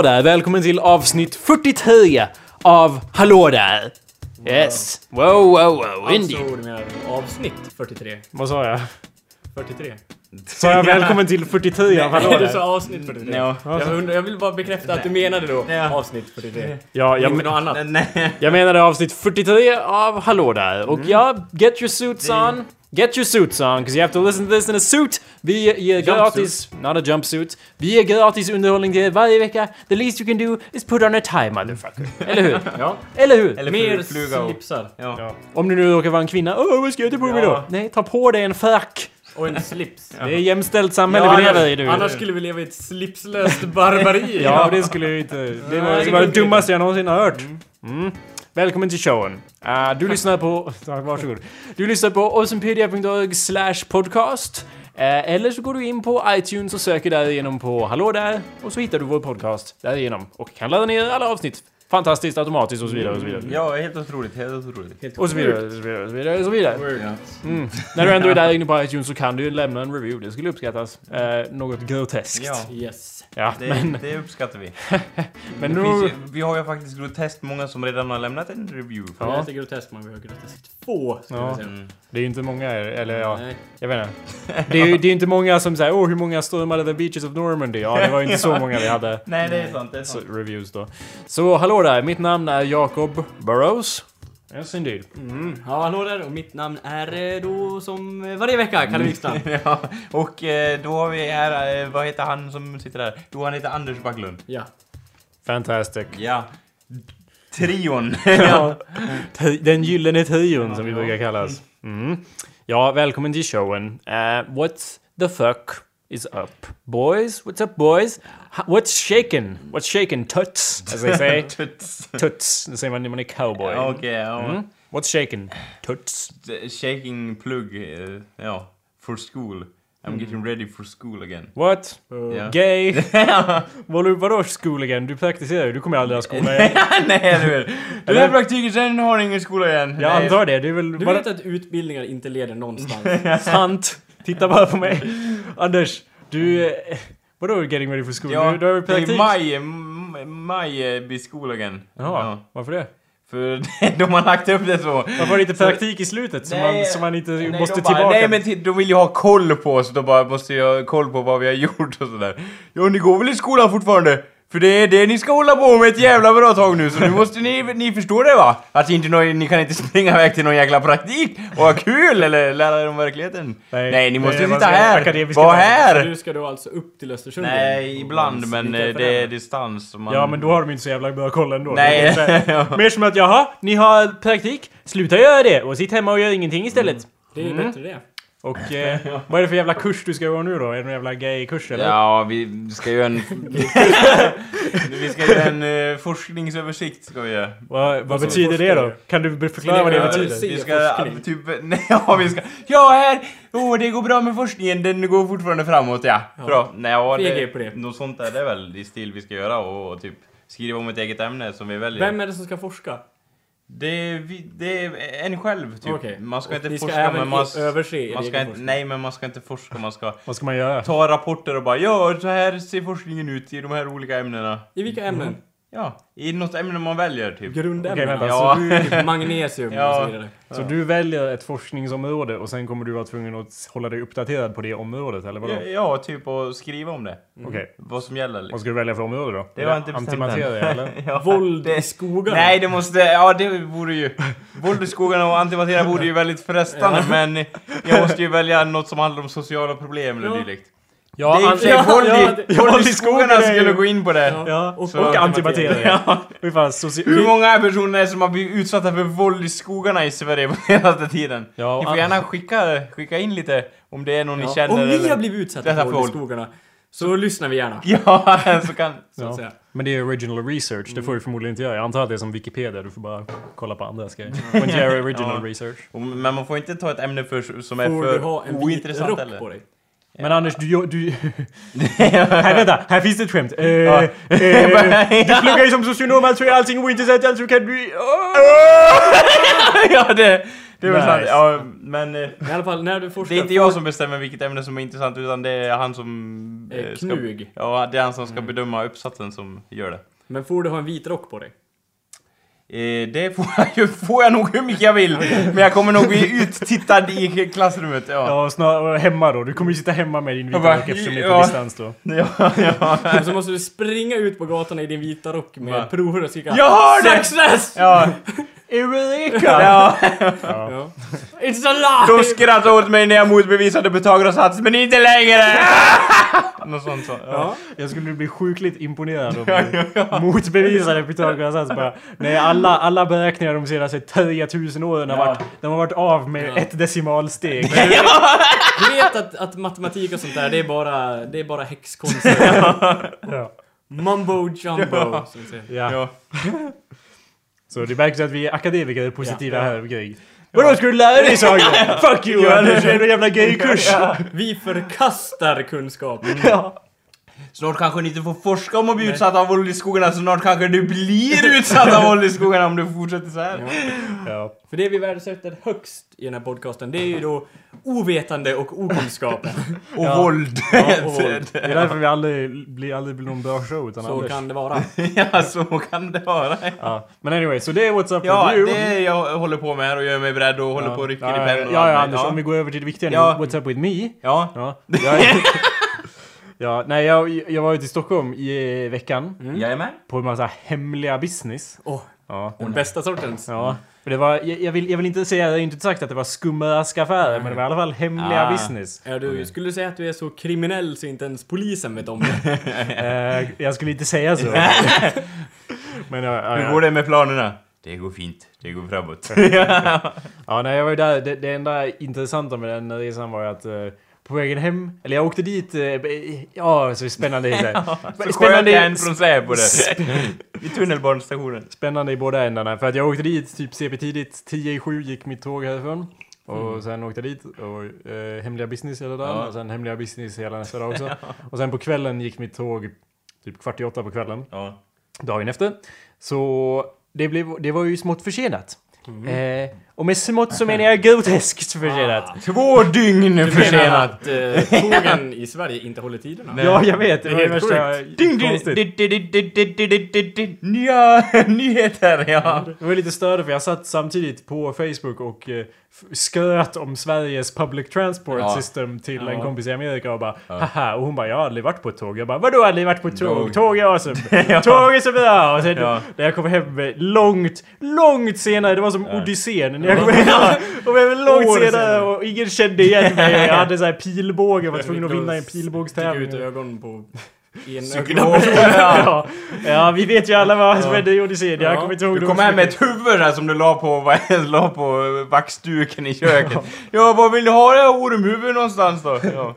Hallå där! Välkommen till avsnitt 43 av Hallå där! Yes! Wow, wow, wow, indeed! Alltså, du menar avsnitt 43? Vad sa jag? 43? Sa jag välkommen till 43 av Hallå Nej, du där? sa avsnitt 43. Ja. Jag, undrar, jag vill bara bekräfta att du menade då Ja. avsnitt 43. Ja, Inte jag, något annat. Nej. jag menade avsnitt 43 av Hallå där. Och ja, get your suits on. Get your suits on, because you have to listen to this in a suit. Vi ger gratis... Not a jumpsuit. Vi ger gratis underhållning till er varje vecka. The least you can do is put on a tie, motherfucker. Eller hur? Ja. Eller hur? Eller Mer fluga slipsar. Ja. Ja. Om du nu råkar vara en kvinna, åh vad ska jag ta på mig då? Nej, ta på dig en frack. Och en slips. Det är jämställt samhälle Ja, vi lever i annars, nu. annars skulle vi leva i ett slipslöst barbari. Ja, det skulle jag inte... Det var, det var det dummaste jag någonsin har hört. Mm. Välkommen till showen. Uh, du lyssnar på... Varsågod. Du lyssnar på awesomepedia.org slash podcast. Eh, eller så går du in på iTunes och söker därigenom på Hallå där och så hittar du vår podcast därigenom och kan ladda ner alla avsnitt fantastiskt automatiskt och så vidare och så vidare. ja, helt otroligt. Helt otroligt. Och så vidare och så vidare och så vidare. Och så vidare. Mm. När du ändå är där inne på iTunes så kan du ju lämna en review. Det skulle uppskattas. Eh, något groteskt. Ja, Yes. Ja, det, men, det uppskattar vi. men Det nu... ju, vi har ju faktiskt groteskt många som redan har lämnat en review. Ja. Det är inte groteskt, men vi har groteskt få, Ja. Mm. Det är ju inte många, eller ja, Nej. jag vet inte. Det är ju det är inte många som säger åh hur många stormade The Beaches of Normandy? Ja, det var ju inte så många vi hade. Nej, det är sant. Det är Så, sant. reviews då. Så hallå där, mitt namn är Jacob Burrows. Yes indeed. Mm. Ja, hallå där. Och mitt namn är eh, då som eh, varje vecka, Kalle Wikstrand. ja, och eh, då har vi här, eh, vad heter han som sitter där? Jo, han heter Anders Backlund. Ja. Fantastic. Ja. Trion. Ja. Den gyllene trion som vi brukar kallas. Mm. Ja, välkommen till showen. Uh, what the fuck is up? Boys? What's up boys? Ha- What's shaken? What's shaken? Tuts, as they say. Tuts. Tuts, det säger man när man är cowboy. Okej, ja. Mm. What's shaken? Tuts. Shaking plug, eh, ja. For school. I'm getting ready for school again. What? Ja. Gay? Vadå, vadå school again? Du praktiserar ju, du kommer aldrig ha skola igen. Nej, du vet. Den här praktiken, sen har ni ingen skola igen. Jag Nej. antar det, är väl... Du vet att utbildningar inte leder någonstans. Sant! Titta bara på mig. Anders, du... Vadå getting ready for school? Ja, du, du har ju det är praktik. maj, maj blir again. Jaha, varför det? För de har lagt upp det så. Varför har det inte praktik i slutet? Så man, så man inte nej, måste bara, tillbaka? Nej men de vill ju ha koll på oss, de bara måste ju ha koll på vad vi har gjort och sådär. Ja, ni går väl i skolan fortfarande? För det är det ni ska hålla på med ett jävla bra tag nu, så nu måste ni, ni förstå det va? Att inte nå, ni kan inte springa iväg till någon jäkla praktik och ha kul eller lära er om verkligheten. Nej, Nej, ni måste sitta ska- här! Var världen. Så här! du ska då alltså upp till Östersund? Nej, ibland, men eh, det är distans. Man... Ja, men då har de inte så jävla bra koll ändå. Nej. Här- Mer som att jaha, ni har praktik, sluta göra det och sitt hemma och gör ingenting istället. Det är bättre det. Och eh, vad är det för jävla kurs du ska gå nu då? Är det någon jävla gay-kurs eller? Ja, vi ska göra en... vi ska göra en eh, forskningsöversikt, ska vi göra. Vad, vad betyder det då? Kan du förklara vad det betyder? Vi ska forskning. typ... Nej, ja, vi ska... Ja, här! Åh, det går bra med forskningen, den går fortfarande framåt, ja. Ja. Bra. Nej, ja, VG på det. Något sånt där, det är väl i stil vi ska göra och, och typ skriva om ett eget ämne som vi väljer. Vem är det som ska forska? Det är, vi, det är en själv, typ. Okej. Man ska Och inte ni ska forska, även men man... i- överse er man ska egen inte, forskning. Nej, men man ska inte forska, man ska Vad ska man göra? ta rapporter och bara ja, så här ser forskningen ut i de här olika ämnena. I vilka ämnen? Ja, i något ämne man väljer, typ. Grundämnen? Okej, vänta, Ja. så du, Magnesium Ja. och så vidare. Så du väljer ett forskningsområde och sen kommer du vara tvungen att hålla dig uppdaterad på det området, eller vadå? Ja, ja, typ och skriva om det. Okej. Vad som gäller liksom. Vad ska du välja för område då? Det jag inte bestämt Antimateria eller? ja. Våld i skogarna? Nej, det måste... Ja, det vore ju... Våld i skogarna och antimateria vore ju väldigt frestande, men jag måste ju välja något som handlar om sociala problem eller Ja. dylikt. Ja, det är i och för sig ja, ja, skogarna skulle gå in på det. Ja. Och, Så och antimateria. Ja. Hur många personer är som har blivit utsatta för våld i skogarna i Sverige på senaste tiden? Ja, Ni får gärna skicka, skicka in lite om det är någon ni Ja. känner Om ni eller... har blivit utsatta för våld i skogarna så lyssnar vi gärna. Ja, så kan... Så att Ja. säga. Men det är original research, det får du förmodligen inte göra. Jag antar att det är som Wikipedia, du får bara kolla på andras grejer. Får inte göra original Ja. research. Men man får inte ta ett ämne för, som är Får för du ha en vit ointressant rock eller? på dig? Men Anders, du... du här, vänta, här finns det ett skämt. Eh, eh, du pluggar ju som socionom, alltså är allting ointressant, alltså kan du... Åh! ja, det, Det är väl sant, Nice. ja, men... eh, I alla fall, när du forskar... Det är inte jag som bestämmer vilket ämne som är intressant utan det är han som... Eh, eh, ska- Knug. Ja, det är han som ska bedöma uppsatsen som gör det. Men får du ha en vit rock på dig? Eh, det får jag, ju, får jag nog hur mycket jag vill, men jag kommer nog bli uttittad i klassrummet. Ja, Ja, snarare hemma då. Du kommer ju sitta hemma med din vita bara, rock eftersom ni är på ja. distans då. ja, ja. Och så måste du springa ut på gatan i din vita rock med prover och skrika Jag har det! Success! ja. Eureka! ja. Ja. It's a lie! De skrattade åt mig när jag motbevisade Pythagoras sats, men inte längre! Något sånt så. Ja. Ja. Jag skulle bli sjukligt imponerad om du motbevisade Pythagoras sats bara. Nej, alla, alla beräkningar de senaste 10 000 åren har, Ja. varit, de har varit av med Ja. ett decimalsteg. Du vet att, att matematik och sånt där, det är bara, det är bara häxkonster. Ja. Mumbo jumbo, som vi säger. Ja. Ja. Så det märks att vi är akademiker är positiva Ja. här Grig. Vadå, ska du lära dig saker? Fuck you Anders, det är en jävla gay-kurs! Vi förkastar kunskap. Ja. Snart kanske ni inte får forska om att bli utsatt av våld i skogarna, snart kanske du blir utsatt av våld i skogarna om du fortsätter så här. Ja. För det vi värdesätter högst i den här podcasten, det är ju då ovetande och okunskap. Och Ja. våld. Ja, och våld. Det är därför vi aldrig blir, aldrig blir någon bra show utan Så Anders. kan det vara. ja, så kan det vara. Ja. Men anyway, så det är What's Up Ja, With You. det är jag håller på med här och gör mig beredd och håller på och rycker ja, i pennan och Ja, allt ja, möjligt. Anders, om vi går över till det viktiga nu. Ja. What's Up With Me. Ja. Ja. Jag, ja, nej, jag, jag var ute i Stockholm i veckan. Jajamän. På en massa hemliga business. Åh, Ja. den bästa sortens. Ja. Det var, jag, jag, vill, jag vill inte säga, jag har inte sagt att det var skumraskaffärer, men det var i alla fall hemliga Ah. business. Ja, du skulle du säga att du är så kriminell så inte ens polisen vet om det. Eh, jag skulle inte säga så. men ja, ja, Hur går det med planerna? Det går fint. Det går framåt. Ja, nej, jag var ju där. Det, det enda intressanta med den resan var ju att eh, på vägen hem, eller jag åkte dit, eh, ja, så spännande. Så sköt jag en från Säpo där. Vid tunnelbanestationen. Spännande i båda ändarna. För att jag åkte dit typ CP tidigt, 10 i 7 gick mitt tåg härifrån. Och sen åkte jag dit och eh, hemliga business hela dagen. Ja. Och sen hemliga business hela nästa dag också. Och sen på kvällen gick mitt tåg typ kvart i åtta på kvällen. Ja. Dagen efter. Så det, blev, det var ju smått försenat. Eh, och med smått så menar jag groteskt försenat. Ah, två dygn försenat. Du menar att eh, tågen i Sverige inte håller tiderna? Nej. Ja, jag vet. Det, det är helt korrekt. Ding, ding, Nya nyheter, ja. Det var lite större för jag satt samtidigt på Facebook och eh, skröt om Sveriges public transport ja. system till ja. en kompis i Amerika och bara ja. haha och hon bara jag har aldrig varit på ett tåg. Jag bara vadå aldrig varit på ett tåg? Tåg är awesome! ja. Tåg är så bra! Och sen när jag kom hem eh, långt, långt senare, det var som ja. Odysseen jag kom hem, kom hem långt senare och ingen kände igen mig. Jag hade så här pilbåge och var tvungen att vinna en Stick ut pilbågstävling. ögon på. Ja. ja, vi vet ju alla vad som hände i Odysseen. Jag Ja. kommer inte ihåg Du kom hem med ett huvud där som du la på, vad- la på vaxduken i köket. Ja, var vill du ha det här ormhuvudet någonstans då? Ja.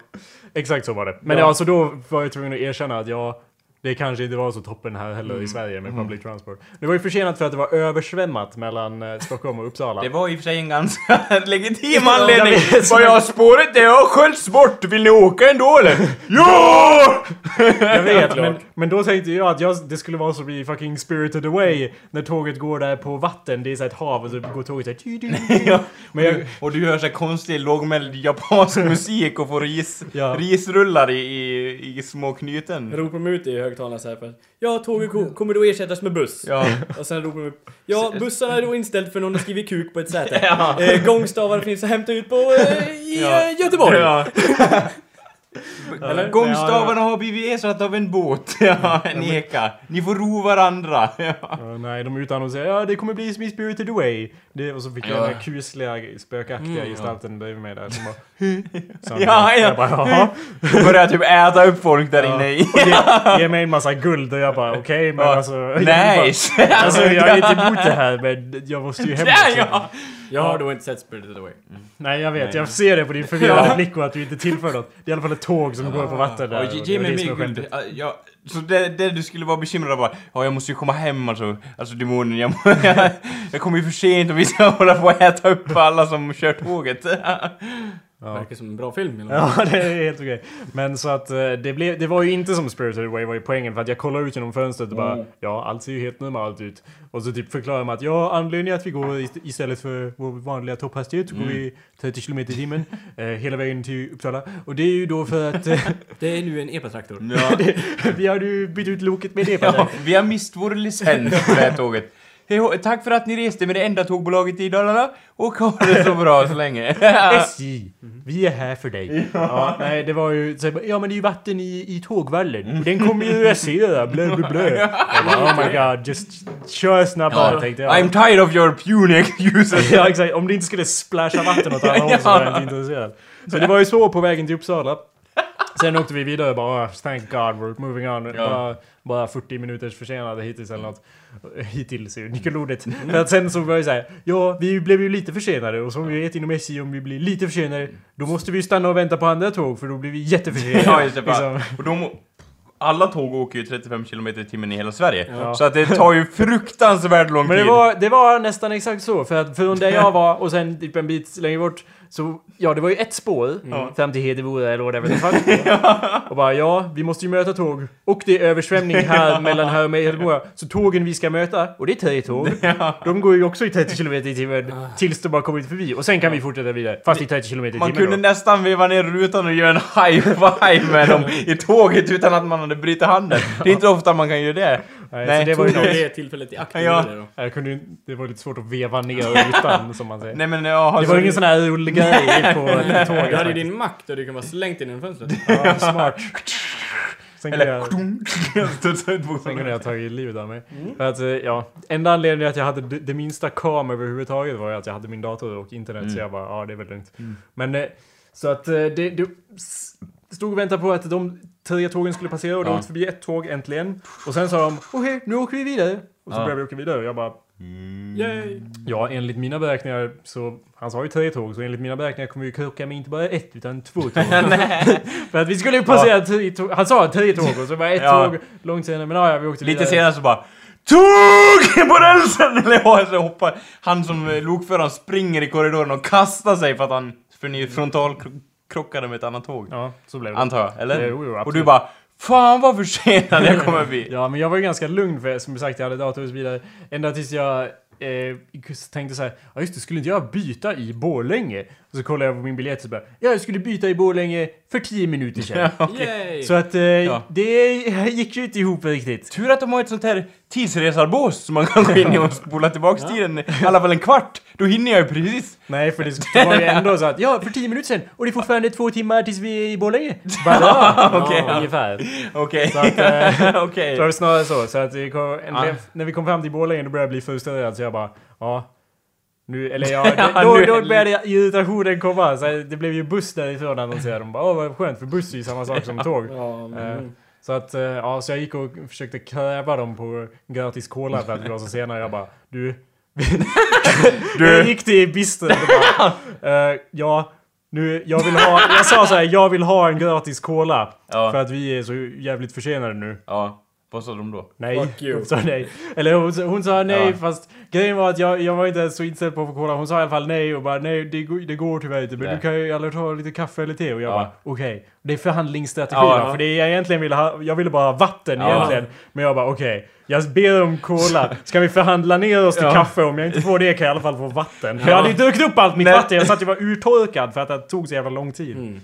Exakt så var det. Men Ja. ja. alltså då var jag tvungen att erkänna att jag det kanske inte var så toppen här heller Mm. i Sverige med public transport. Det var ju försenat för att det var översvämmat mellan eh, Stockholm och Uppsala. Det var i och för sig en ganska legitim anledning. Vad jag spåret det har sköljts bort, vill ni åka ändå eller? Ja! Jag vet, men, men då tänkte jag att jag, det skulle vara som i fucking Spirited Away när tåget går där på vatten, det är så ett hav och så går tåget såhär... Ja. Men jag, Och du hör så här konstig lågmäld japansk musik och får ris, Ja. risrullar i, i, i små knyten. Ropar de ut i högtalarna så här för Ja, tåget ko- kommer då ersättas med buss. Ja. Och sen ropar de upp Ja, bussarna är då inställd för någon har skrivit kuk på ett säte. Ja. Eh, gångstavar finns att hämta ut på eh, i Ja. eh, Göteborg. Ja. Eller? Gångstavarna har blivit ersatta av en båt. Ja, en eka. Ni får ro varandra. Ja. Ja, nej, de utannonserade ja det kommer bli som i Spirited Away. Det, och så fick jag Ja. den här kusliga, spökaktiga Mm, gestalten bredvid mig där som bara... Så Ja, ja. Jag bara, Jaha. Och börjar typ äta upp folk där Ja. inne i. Och ge, ge mig en massa guld och jag bara okej men Ja. alltså... jag bara- Nice! Alltså jag är inte emot det här men jag måste ju hem Ja, också. ja. Jag har då inte sett Spirited Away. Nej jag vet, Nej. jag ser det på din förvirrade blick och att du inte tillför något. Det är i alla fall ett tåg som går på vatten där. Ja, och ge, det ge är mig mer guld. skämtet. Så det, det du skulle vara bekymrad bara, ja jag måste ju komma hem alltså. Alltså demonen, jag, jag, jag kommer ju för sent och vi ska hålla på att äta upp alla som kör tåget. Verkar som en bra film. Eller? Ja, det är helt okej. Men så att eh, det, blev, det var ju inte som Spirited Away var ju poängen för att jag kollade ut genom fönstret och bara ja, allt ser ju helt normalt ut. Och så typ förklarar man att ja, anledningen att vi går ist- istället för vår vanliga topphastighet så går vi 30 km i timmen eh, hela vägen till Uppsala. Och det är ju då för att eh, Det är nu en epatraktor. Ja. vi har ju bytt ut loket med det på Ja, vi har mist vår licens på det här tåget. Tack för att ni reste med det enda tågbolaget i Dalarna och ha det så bra så länge. SJ, vi är här för dig. Ja, nej, det var ju så, jag ja men det är ju vatten i, i tågvallen och den kommer ju rasera, blö blö blö. Jag bara, oh my god, just kör snabbare tänkte jag. I'm tired of your puny excuses. Ja exakt, om det inte skulle splasha vatten åt alla håll så var jag inte intresserad. Så det var ju så på vägen till Uppsala. Sen åkte vi vidare bara, thank God we're moving on. Bara, bara 40 minuters försenade hittills eller något. Hittills är ju nyckelordet. För att sen så var det såhär, ja vi blev ju lite försenade och som vi vet inom SJ om vi blir lite försenade då måste vi stanna och vänta på andra tåg för då blir vi jätteförsenade. Ja, just det. Liksom. Och de, alla tåg åker ju 35 km i timmen i hela Sverige. Ja. Så att det tar ju fruktansvärt lång Men tid. det var, det var nästan exakt så, för att från där jag var och sen typ en bit längre bort så, ja det var ju ett spår fram till Hedemora eller whatever the fuck. Och bara ja, vi måste ju möta tåg. Och det är översvämning här mellan här och Hedemora. Så tågen vi ska möta, och det är tre tåg. De går ju också i 30 km i timmen tills de bara kommit förbi. Och sen kan vi fortsätta vidare, fast i 30 km i Man timmen kunde då. nästan veva ner rutan och göra en high five med dem i tåget utan att man hade brutit handen. Det är inte ofta man kan göra det. Nej, Nej, så det var ju något. det tillfället i akt. Ja. Ja. Det, då. Jag kunde, ju- det var lite svårt att veva ner rutan som man säger. Nej men jag har Det var ju ingen sån här rullgrej på ett tåg. Du hade ju din mack där du kan vara slängt in i fönstret. Ja, smart. Sen kunde Eller... jag... Studsa ut Sen kunde bokstäverna. jag tagit livet av mig. För att, eh, ja, enda anledningen att jag hade det, det minsta kam överhuvudtaget var ju att jag hade min dator och internet. Så jag bara, ja det är väl lugnt. Men, eh, så att eh, det, det s- stod och väntade på att de tre tågen skulle passera och det Ja. åkte förbi ett tåg äntligen. Och sen sa de, okej, nu åker vi vidare. Och så Ja. började vi åka vidare och jag bara, Yay! ja enligt mina beräkningar så, han sa ju tre tåg, så enligt mina beräkningar kommer vi krocka med inte bara ett utan två tåg. För att vi skulle ju passera tre tåg, han sa tre tåg och så var ett Ja. tåg långt senare, men ja, ja vi åkte Lite vidare. senare så bara TÅG på rälsen! Eller ja, så hoppar Han som eh, lokföraren springer i korridoren och kastar sig för att han för frontalkrockade med ett annat tåg. Ja, så blev det. Antar jag, eller? Jo, jo, och du bara Fan vad försenad jag kommer bli! Ja, men jag var ju ganska lugn för som sagt jag hade dator och så vidare. Ända tills jag eh, tänkte så här, ja just det, skulle inte jag byta i Borlänge? Och så kollade jag på min biljett och så bara, ja jag skulle byta i Borlänge för 10 minuter sedan. Yay! Så att eh, det gick ju inte ihop riktigt. Tur att de har ett sånt här tidsresarbås som man kan gå in i och spola tillbaks tiden i alla fall en kvart. Då hinner jag ju precis. Nej, för det var ju ändå så att, ja för 10 minuter sedan och det är fortfarande två timmar tills vi är i Borlänge. Bara, ja, Okej. ja, ungefär. Okej. Så att, eh, Okej. Så var det snarare så. Så att vi kom, äntligen, när vi kom fram till Borlänge då började jag bli frustrerad så jag bara, ja. Nu, eller ja, Ja, då, då började irritationen komma. Så det blev ju buss därifrån annonserade de. bara, Åh vad skönt för buss är ju samma sak som tåg. Ja, men... Eh, Så att, eh, ja, så jag gick och försökte kräva dem på gratis cola för att vi var så sena. Jag bara, du. Jag gick till bistron och bara, eh, ja. Nu, jag vill ha, jag sa så här, jag vill ha en gratis cola. Ja. För att vi är så jävligt försenade nu. Ja. Vad sa de då? Nej, Fuck you. hon sa nej. Eller hon, sa- hon sa nej Ja. fast grejen var att jag, jag var inte ens så inställd på att få cola. Hon sa i alla fall nej och bara nej det, går- det går tyvärr inte men Nej. du kan ju alla ta lite kaffe eller te och jag Ja. bara okej. Det är förhandlingsstrategi Ja, ja. för det jag egentligen ville ha, jag ville bara ha vatten Ja. egentligen. Men jag bara okej. Jag ber om cola. Ska vi förhandla ner oss till Ja. kaffe? Om jag inte får det kan jag i alla fall få vatten. För jag hade ju druckit upp allt mitt Nej. vatten. Jag satt ju var urtorkad för att det tog så jävla lång tid. Mm.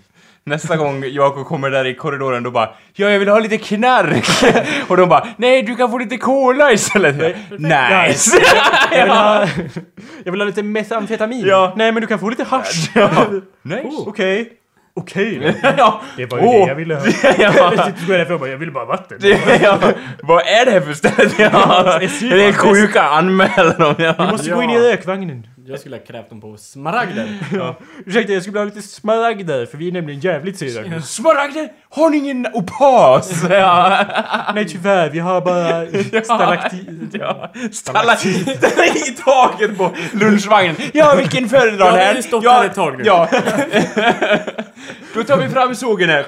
Nästa gång Jakob kommer där i korridoren då bara Ja, jag vill ha lite knark! och de bara Nej, du kan få lite cola istället! Nice! Jag vill ha, jag vill ha lite metamfetamin. Ja. Nej men du kan få lite hasch. nice! Oh, Okej. Okej då. ja. Det var ju Åh. det jag ville ha. ja. Jag därför bara, jag ville bara vatten. ja. Vad är det här för ställe? Ja. Är det sjuka? Anmäl dem! Vi Ja. måste gå in i Ja. Jag skulle ha krävt dem på smaragder. Ursäkta, jag skulle vilja ha lite smaragder för vi är nämligen jävligt sura. Smaragder! Har ni ingen opas? ja. Nej tyvärr, vi har bara stalaktit. Ja, ställa i taket på lunchvagnen. Ja, vilken föredrar Ja, ni det har stått ja, här ett tag nu. Ja. Då tar vi fram sågen här.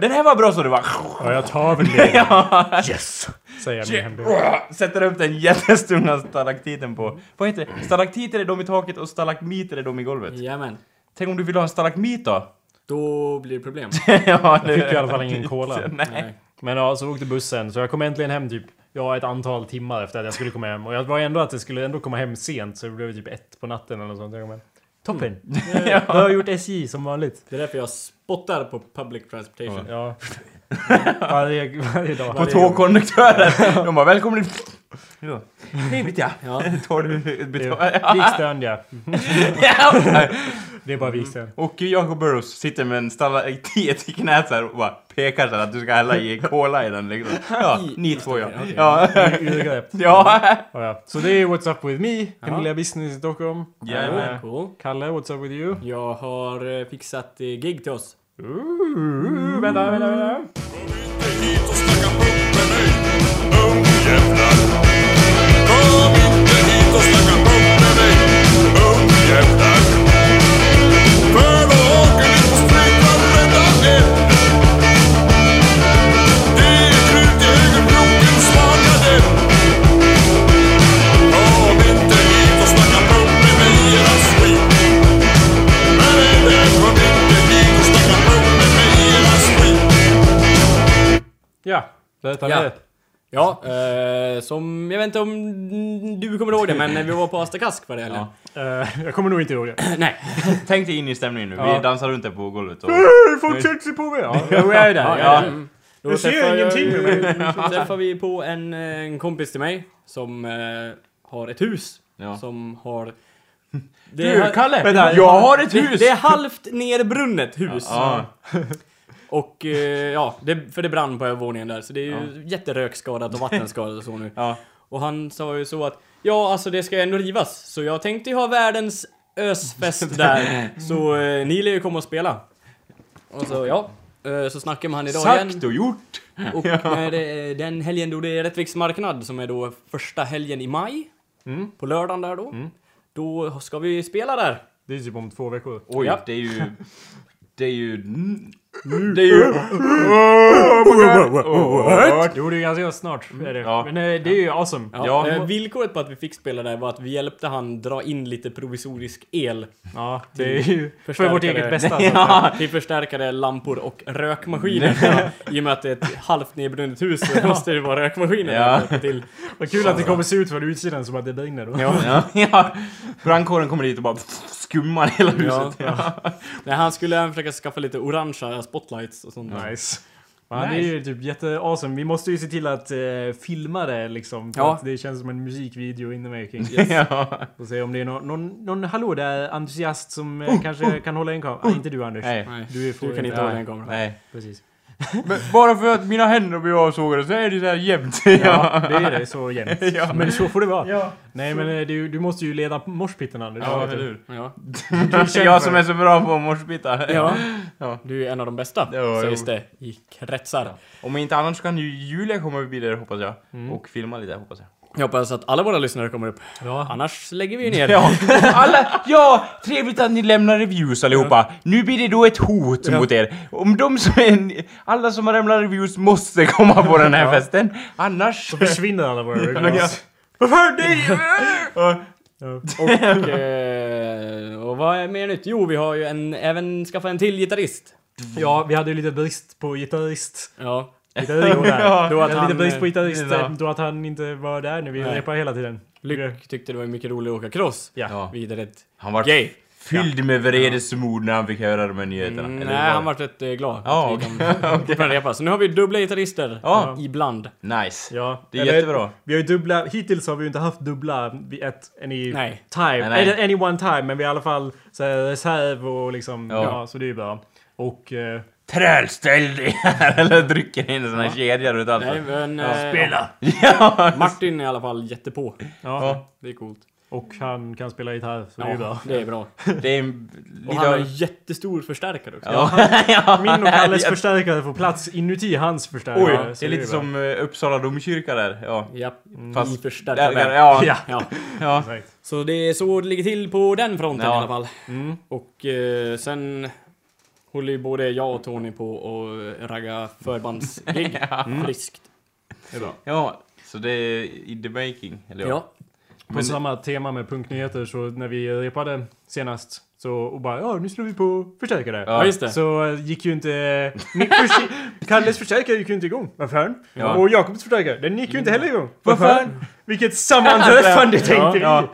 Den här var bra så det var. Ja, jag tar väl det. Yes! Säger jag hemlighet. Sätter upp den jättestunga stalaktiten på... Vad heter det? Stalaktitter är de i taket och stalagmiter är de i golvet. Jajamän. Tänk om du vill ha en stalagmit då? Då blir det problem. ja, det Fick i alla fall ingen cola. Nej. Men ja, så åkte bussen. Så jag kom äntligen hem typ, ja ett antal timmar efter att jag skulle komma hem. Och jag var ändå att jag skulle ändå komma hem sent. Så det blev typ ett på natten eller något sånt. Jag kom hem. Toppen! Jag har gjort SJ som vanligt. Det är därför jag spottar på public transportation. Ja. Varje, varje dag. På tågkonduktörer. De bara välkommen. Ja. Trevligt ja. Ja. Tar du ett betal... Vikstön ja. Ja. Det är bara Vikstön. Och Jacob Burrows sitter med en stalagmit i knät så här och bara pekar så här att du ska hälla i cola i den liksom. Ja, ni två ja. Ja. Ja. Ja, ja. Så det är What's Up With Me, Camilla Business i Stockholm. Jajamän. Cool. Kalle, What's Up With You? Jag har eh, fixat eh, gig till oss. Uh, vänta, vänta, vänta. Kom inte hit och snacka punk med mig Ungjävlar Kom inte hit och snacka punk med mig Ungjävlar Ja, detta Ja. med. Ja, eh, som... Jag vet inte om du kommer ihåg det, men vi var på Asta Kask förra helgen. Eh, jag kommer nog inte ihåg det. Nej. Tänk dig in i stämningen nu. Ja. Vi dansar runt där på golvet och... Folk tänkte sig på mig! Ja, jag är där. Ja, Ja, mm. Då Jag ser ingenting. Jag, träffar vi på en, en kompis till mig som eh, har ett hus. Ja. Som har... Det Du, är, Kalle! Vänta, jag har ett det, hus! det är halvt nerbrunnet hus. Ja. Och eh, ja, det, för det brann på övervåningen där. Så det är ju jätterökskadat och vattenskadat och så nu. Ja. Och han sa ju så att ja, alltså det ska ju ändå rivas. Så jag tänkte ju ha världens ösfest där. Så eh, ni lär ju komma och spela. Och så ja, eh, så snackade med han idag igen. Sagt och gjort! Och det är den helgen då det är Rättviks marknad som är då första helgen i maj. På lördagen där då. Då ska vi spela där. Det är typ om två veckor. Oj, Ja. det är ju... Det är ju... Det är ju... Jo, det är ganska snart. Är det. Ja. Men eh, det är ju awesome. Ja, Ja. eh, villkoret på att vi fick spela där var att vi hjälpte han dra in lite provisorisk el. Ja, det är ju för vårt eget bästa. så att säga. Ja. Till förstärkare, lampor och rökmaskiner. I och med att det är ett halvt nedbrunnet hus så måste det vara rökmaskiner Ja. där till. Vad kul att det kommer se ut från utsidan som att det brinner då. Ja, ja. Brandkåren kommer dit och bara skummar hela huset. Ja. Nej, han skulle även försöka skaffa lite orangea spotlights och sånt. Nice. Ja, det är ju typ jätteawesome. Vi måste ju se till att eh, filma det liksom. För Ja. att det känns som en musikvideo in the making. Ja. Får se om det är någon, någon, någon hallå där entusiast som eh, kanske kan hålla en kamera. Ah, inte du Anders. Nej. Du, är du kan inte hålla en kamera. Nej. Precis. Men bara för att mina händer blir avsågade så är det så här jämnt. Ja, det är det. Så jämnt. Ja. Men så får det vara. Ja. Nej men eh, du, du måste ju leda morspitten Anders. Ja, eller hur? Ja. Jag som är så bra på morsbitar. ja. Ja. Du är en av de bästa, Ja, sägs jo. det i kretsar. Om inte annars kan ju Julia komma förbi där hoppas jag. Och filma lite hoppas jag. Jag hoppas att alla våra lyssnare kommer upp. Ja. Annars lägger vi ner. Ja, alla, ja, trevligt att ni lämnar reviews allihopa. Nu blir det då ett hot Ja. mot er. Om de som är, alla som har lämnat reviews måste komma på den här festen. Annars... Så försvinner alla våra Ja. reviews. Varför det? Ja. Och, eh, och vad är mer nytt? Jo, vi har ju en, även skaffat en till gitarrist. Ja, vi hade ju lite brist på gitarrist. Ja. Där. Ja, då att hade lite han, brist på gitarrist ja. eh, då att han inte var där när vi repade hela tiden. Lyck tyckte det var mycket roligt att åka cross. Ja. Ja. Vidare ett Han var gay. fylld med vredesmod när han fick höra de här nyheterna. Mm, Eller nej, var- han var rätt eh, glad Ja, att vi kan fortfarande repa. Så nu har vi dubbla gitarrister Ja. ibland. Nice. Ja. Det är jättebra. Vi har ju dubbla, hittills har vi ju inte haft dubbla vid ett, any Nej. time. Nej, nej. Eller any one time, men vi har i alla fall så här, reserv och liksom, ja. Ja. så det är ju bra. Och... Eh, Trälställ dig här! Eller trycker in en sån här kedja runt allt. Nej, men... Ja. eh, Spela! Ja! Martin är i alla fall jättepå. ja. Ja. Det är coolt. Och han kan spela gitarr, så det är bra. Ja, det är bra. Det är Och lite han har en jättestor förstärkare också. Ja. ja. Min och Kalles Ja. förstärkare får plats inuti hans förstärkare. Oj, det är lite bra. som eh, Uppsala domkyrka där. Ja. Japp, Fast- i förstärkare. Där, ja. Ja, Ja. ja. Så det är så det ligger till på den fronten Ja. i alla fall. Mm. Och eh, sen håller ju både jag och Tony på och ragga förbandsgig friskt. Det är bra. Ja, så det är i the making. Eller Ja. På samma tema med punktnyheter så när vi repade senast så och bara ja nu slår vi på förstärkare. Ja, just det. Så eh, gick ju inte... Först- Kalles förstärkare gick ju inte igång. Vad fan? Ja. Och Jakobs förstärkare, den gick ju inte heller igång. Vad fan? Vilket sammanträffande tänkte vi! Ja.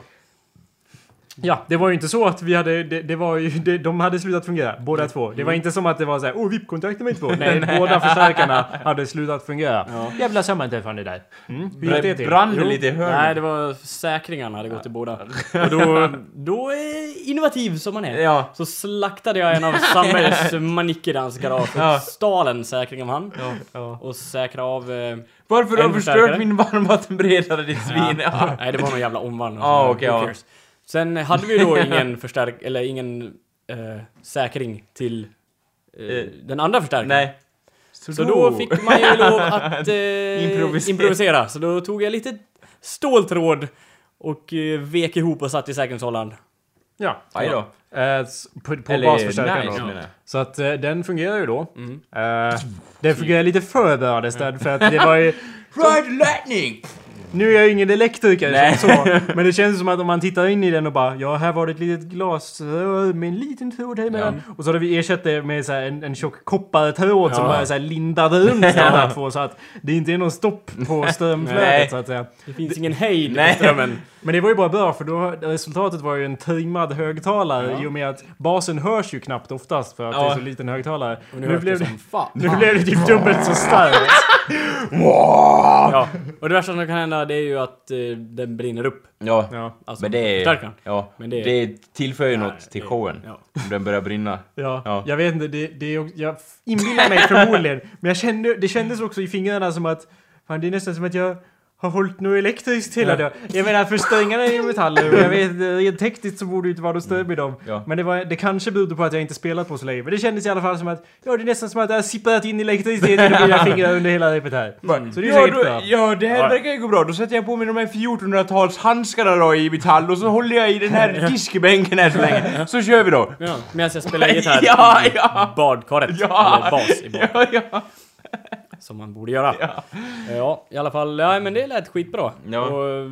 Ja, det var ju inte så att vi hade, det, det var ju, det, de hade slutat fungera, båda två. Det var inte som att det var så här, oh VIP-kontakten var inte på. Nej, båda förstärkarna hade slutat fungera. Jävla sammanträffande där. Mm. Hur gick det till? Brann det lite i? Nej, det var säkringarna hade gått i båda. Och då, då är innovativ som man är. Ja. Så slaktade jag en av Sammers manicker i hans garage och Ja. stal en säkring av han. Ja. Och säkrade av... Eh, Varför har du förstört min varmvattenberedare ditt svin? Ja. nej, det var någon jävla omvandling. Ja, okej, Who ja. Sen hade vi då ingen förstärk... Eller ingen eh, säkring till eh, Eh, den andra förstärkaren. Nej. Så då fick man ju lov att eh, Improvisera. improvisera. Så då tog jag lite ståltråd och eh, vek ihop och satt i säkerhetshållaren. Ja. Aj då. Eh, på på Eller basförstärkaren nice då. menar jag. Så att eh, den fungerar ju då. Mm. Eh, den fungerar lite för bra istället för att det var ju... Ride lightning! Nu är jag ju ingen elektriker Nej. som så, men det känns som att om man tittar in i den och bara ja, här var det ett litet glas med en liten tråd här emellan. Och så hade vi ersatt det med så här en, en tjock koppartråd som Ja. bara så här runt de här två så att det inte är någon stopp på strömflödet Nej. så att säga. Det finns ingen hejd på Nej. strömmen. Men det var ju bara bra för då resultatet var ju en trimmad högtalare i och med att basen hörs ju knappt oftast för att det Ja. är så liten högtalare. Och nu, Nu blev det det, som fan. nu blev det typ dubbelt så starkt. Ja. Och det värsta som kan hända det är ju att eh, den brinner upp. Ja, Ja, Alltså men det är... Ja, Men det- det, tillför ju något Nej, till det- showen. ja. Om den börjar brinna. ja. Ja. jag vet inte, det, det är, också- jag inbillar mig förmodligen. Men jag kände, det kändes också i fingrarna som att, fan det är nästan som att jag har hållit något elektriskt hela dagen. Jag menar för strängarna är ju metaller och jag vet, rent tekniskt så borde det inte vara något stöd i dem. Ja. Men det, var, det kanske berodde på att jag inte spelat på så länge. Men det kändes i alla fall som att, ja det är nästan som att jag har sipprat in elektricitet i mina fingrar under hela repet här. Så det är Ja, säkert då, bra. ja, det här Ja. verkar ju gå bra. Då sätter jag på mig de här 1400-tals handskarna då i metall och så håller jag i den här diskbänken här så länge. Så kör vi då. Ja, medan jag spelar gitarr Ja, i ja. badkaret. Ja. Eller bas i bad. Ja, ja. Som man borde göra. Ja. i alla fall. Ja, men det lät skitbra. Ja. Och eh,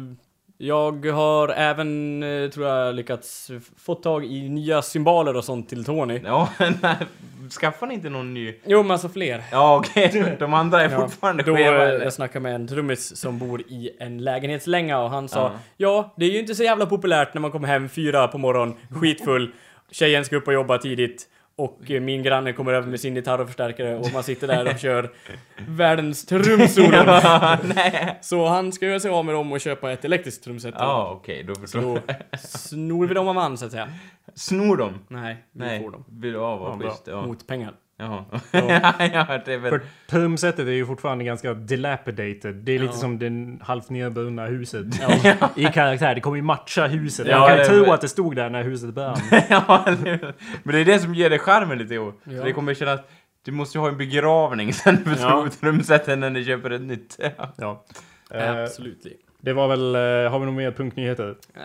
jag har även, eh, tror jag, lyckats få tag i nya symboler och sånt till Tony. Ja, nej. Skaffar ni inte någon ny? Jo, men alltså fler. Ja, okej. De andra är fortfarande Då, skeva. eh, eller? jag snackade med en trummis som bor i en lägenhetslänga och han sa Ja. Ja, det är ju inte så jävla populärt när man kommer hem fyra på morgonen, skitfull, tjejen ska upp och jobba tidigt och eh, min granne kommer över med sin gitarr och och man sitter där och kör världens trumsolon. Så han ska göra sig av med dem och köpa ett elektriskt trumset. Ja, okej. Då Så då snor vi dem av han så att säga. Snor dem? Nej, vi Nej. får dem. Vill? Ja, Vad schysst. Ja. Mot pengar. Jaha. Ja. ja, det är väl... För trumsetet är ju fortfarande ganska dilapidated. Det är lite Ja. som det halvt nedbrunna huset. I karaktär. Det kommer ju matcha huset. Ja, Man kan det- tro att det stod där när huset brann. ja, men det är det som ger det charmen lite. Ja. Det kommer kännas... Du måste ju ha en begravning sen för Ja. trumsetet när ni köper ett nytt. Ja. Eh, Absolut. det var väl... eh, har vi några mer punktnyheter? Eh,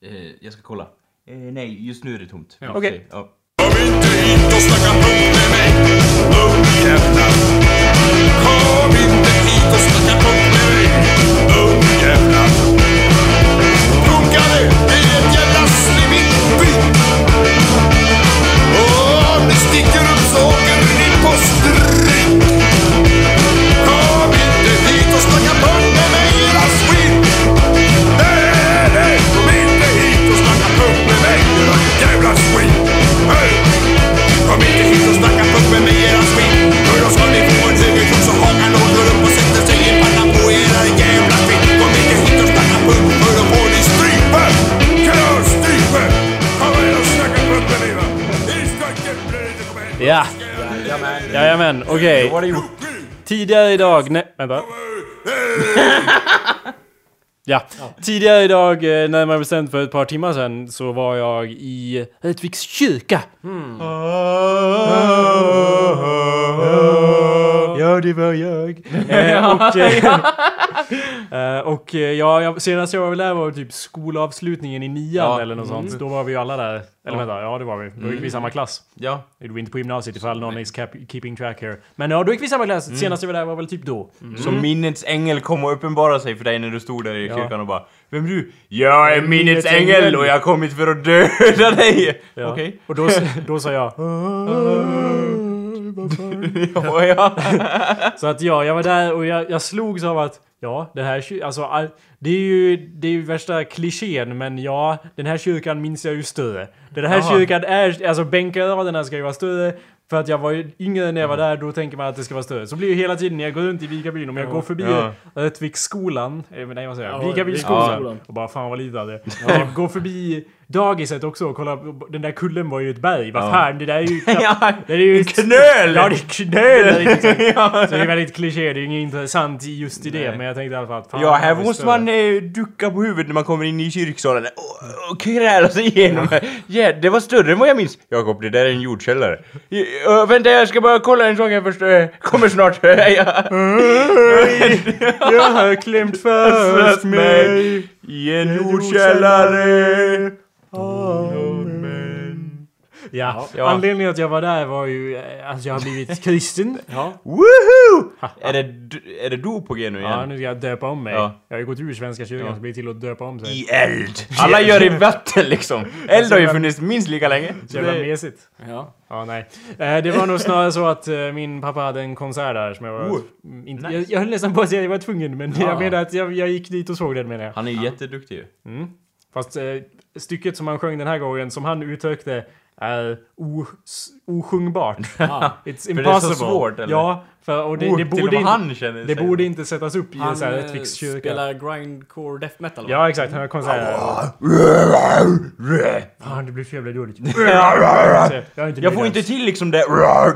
nej. Jag ska kolla. Nej, just nu är det tomt. Ja. Okej. Ja. Kom inte hit och snacka punk med mig. Kom inte hit och snacka punk med mig, är ett jävla om sticker upp så åker poster Jajamän, okej. Då var det gjort. Tidigare idag... Nej, vänta. Ja. Tidigare idag, eh, närmare bestämt för ett par timmar sedan, så var jag i Rättviks kyrka. Ja, det var jag. Eh, och, eh, och eh, ja, jag, senast jag var där var typ skolavslutningen i nian Ja. eller något sånt. Då var vi ju alla där. Eller vänta, ja det var vi. Då gick vi i samma klass. Ja. Det var inte på gymnasiet ifall någon is cap- keeping track here. Men ja, då gick vi i samma klass. Senast jag var där var väl typ då. Så minnets ängel kom och uppenbarade sig för dig när du stod där i Ja. kyrkan och bara Vem är du? Jag är minnets Minnets ängel ängel." och jag har kommit för att döda dig! Ja. Okej? Och då, då sa jag... Ja, ja. Så att ja, jag var där och jag, jag slogs av att Ja, den här alltså all, det är ju det är ju värsta klichén men ja, den här kyrkan minns jag ju större. Den här Jaha. kyrkan är, alltså bänkraderna ska ju vara större för att jag var ju yngre när jag var där, då tänker man att det ska vara större. Så blir det ju hela tiden när jag går runt i Vikabyn, om jag går förbi Ja. Rättviksskolan, eh, nej vad säger jag, Ja, Vikabyskolan, Vikabyskolan. och bara fan vad litet det är. Jag går förbi dagiset också och kollar, den där kullen var ju ett berg, vad Ja. fan det där är ju knappt, ja. det är ju Knöl! Ja, det är knöl! liksom. ja. Så det är väldigt kliché, det är inget intressant i just i det, Nej. men jag tänkte i alla fall att fan, Ja, här måste man eh, ducka på huvudet när man kommer in i kyrksalen och, och kräla sig igenom. Ja, det var större än vad jag minns. Jakob, det där är en jordkällare. Ja, vänta, jag ska bara kolla en sak här först. Eh, Kommer snart. Ja. Jag har klämt fast mig i en jordkällare. Ja, Ja. anledningen att jag var där var ju eh, att jag har blivit kristen. Ja. Woho! Är det, är det dop på G nu Ja, igen? nu ska jag döpa om mig. Ja. Jag har ju gått ur Svenska kyrkan Ja. så blir det till att döpa om sig. I eld! Alla gör i vatten liksom. Eld har ju funnits minst lika länge. Så jävla mesigt. Ja. Ja, nej. Eh, det var nog snarare så att eh, min pappa hade en konsert där som jag var... Oh, Mm, inte, nice. jag, jag höll nästan på att säga att jag var tvungen, men Ja. jag menar att jag, jag gick dit och såg den menar jag. Han är ju jätteduktig ju. Mm. Fast eh, stycket som han sjöng den här gången, som han uttryckte, är os- osjungbart. Ah. It's det är så impossible. svårt, eller? Ja, för, och det, Oh, det, borde, inte, han känner det borde inte sättas upp i en Han sån här eh, Rättvikskyrka. spelar grindcore death metal va? Ja, exakt. Han har konsert. Fan, det blir så jävla dåligt. jag, har inte Jag får inte till liksom det...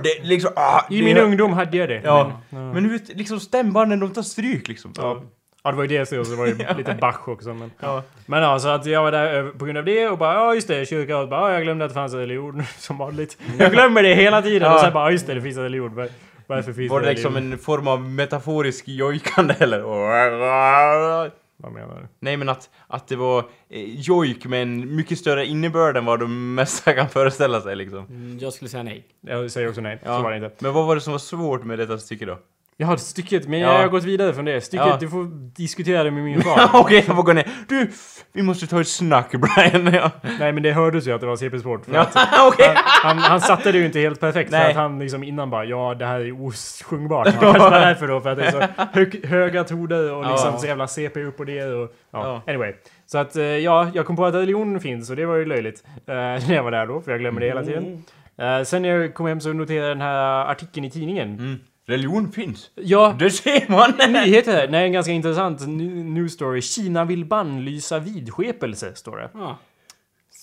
det liksom, ah, I det- min ungdom hade jag det. Ja. Men, Men du vet, liksom stämbanden de tar stryk liksom. ja. Ja, det var ju det så var det lite Bach också. Men, Ja. men ja, så att jag var där över- på grund av det och bara ja just det, kyrka och bara ja, jag glömde att det fanns en religion som vanligt. Jag glömmer det hela tiden Ja. och sen bara ja, just det, det finns en religion. Var- Varför finns Var det en liksom religion? en form av metaforisk jojkande eller? Vad menar du? Nej men att, att det var eh, jojk med en mycket större innebörd än vad de mesta kan föreställa sig liksom. Mm, Jag skulle säga nej. Jag säger också nej. Ja. Så var det inte. Men vad var det som var svårt med detta stycke då? Jag har stycket, men Ja. jag har gått vidare från det. Stycket, Ja. du får diskutera det med min far. Okej, jag får gå ner. Du, vi måste ta ett snack Brian. Ja. Nej men det hördes ju att det var CP-sport. för att okej. Han, han satte det ju inte helt perfekt för Nej. att han liksom innan bara ja det här är osjungbart. Han kanske var därför då för att det är så hög, höga toner och liksom Ja. så jävla CP upp och ner och ja. Ja. Anyway. Så att eh, ja, jag kom på att religion finns och det var ju löjligt. Eh, när jag var där då, för jag glömmer det hela tiden. Eh, sen när jag kom hem så noterade jag den här artikeln i tidningen. Mm. Religion finns. Ja, Det ser man! en nyhet här. Nej, en ganska intressant new- news story. Kina vill bannlysa vidskepelse, står det. Ja.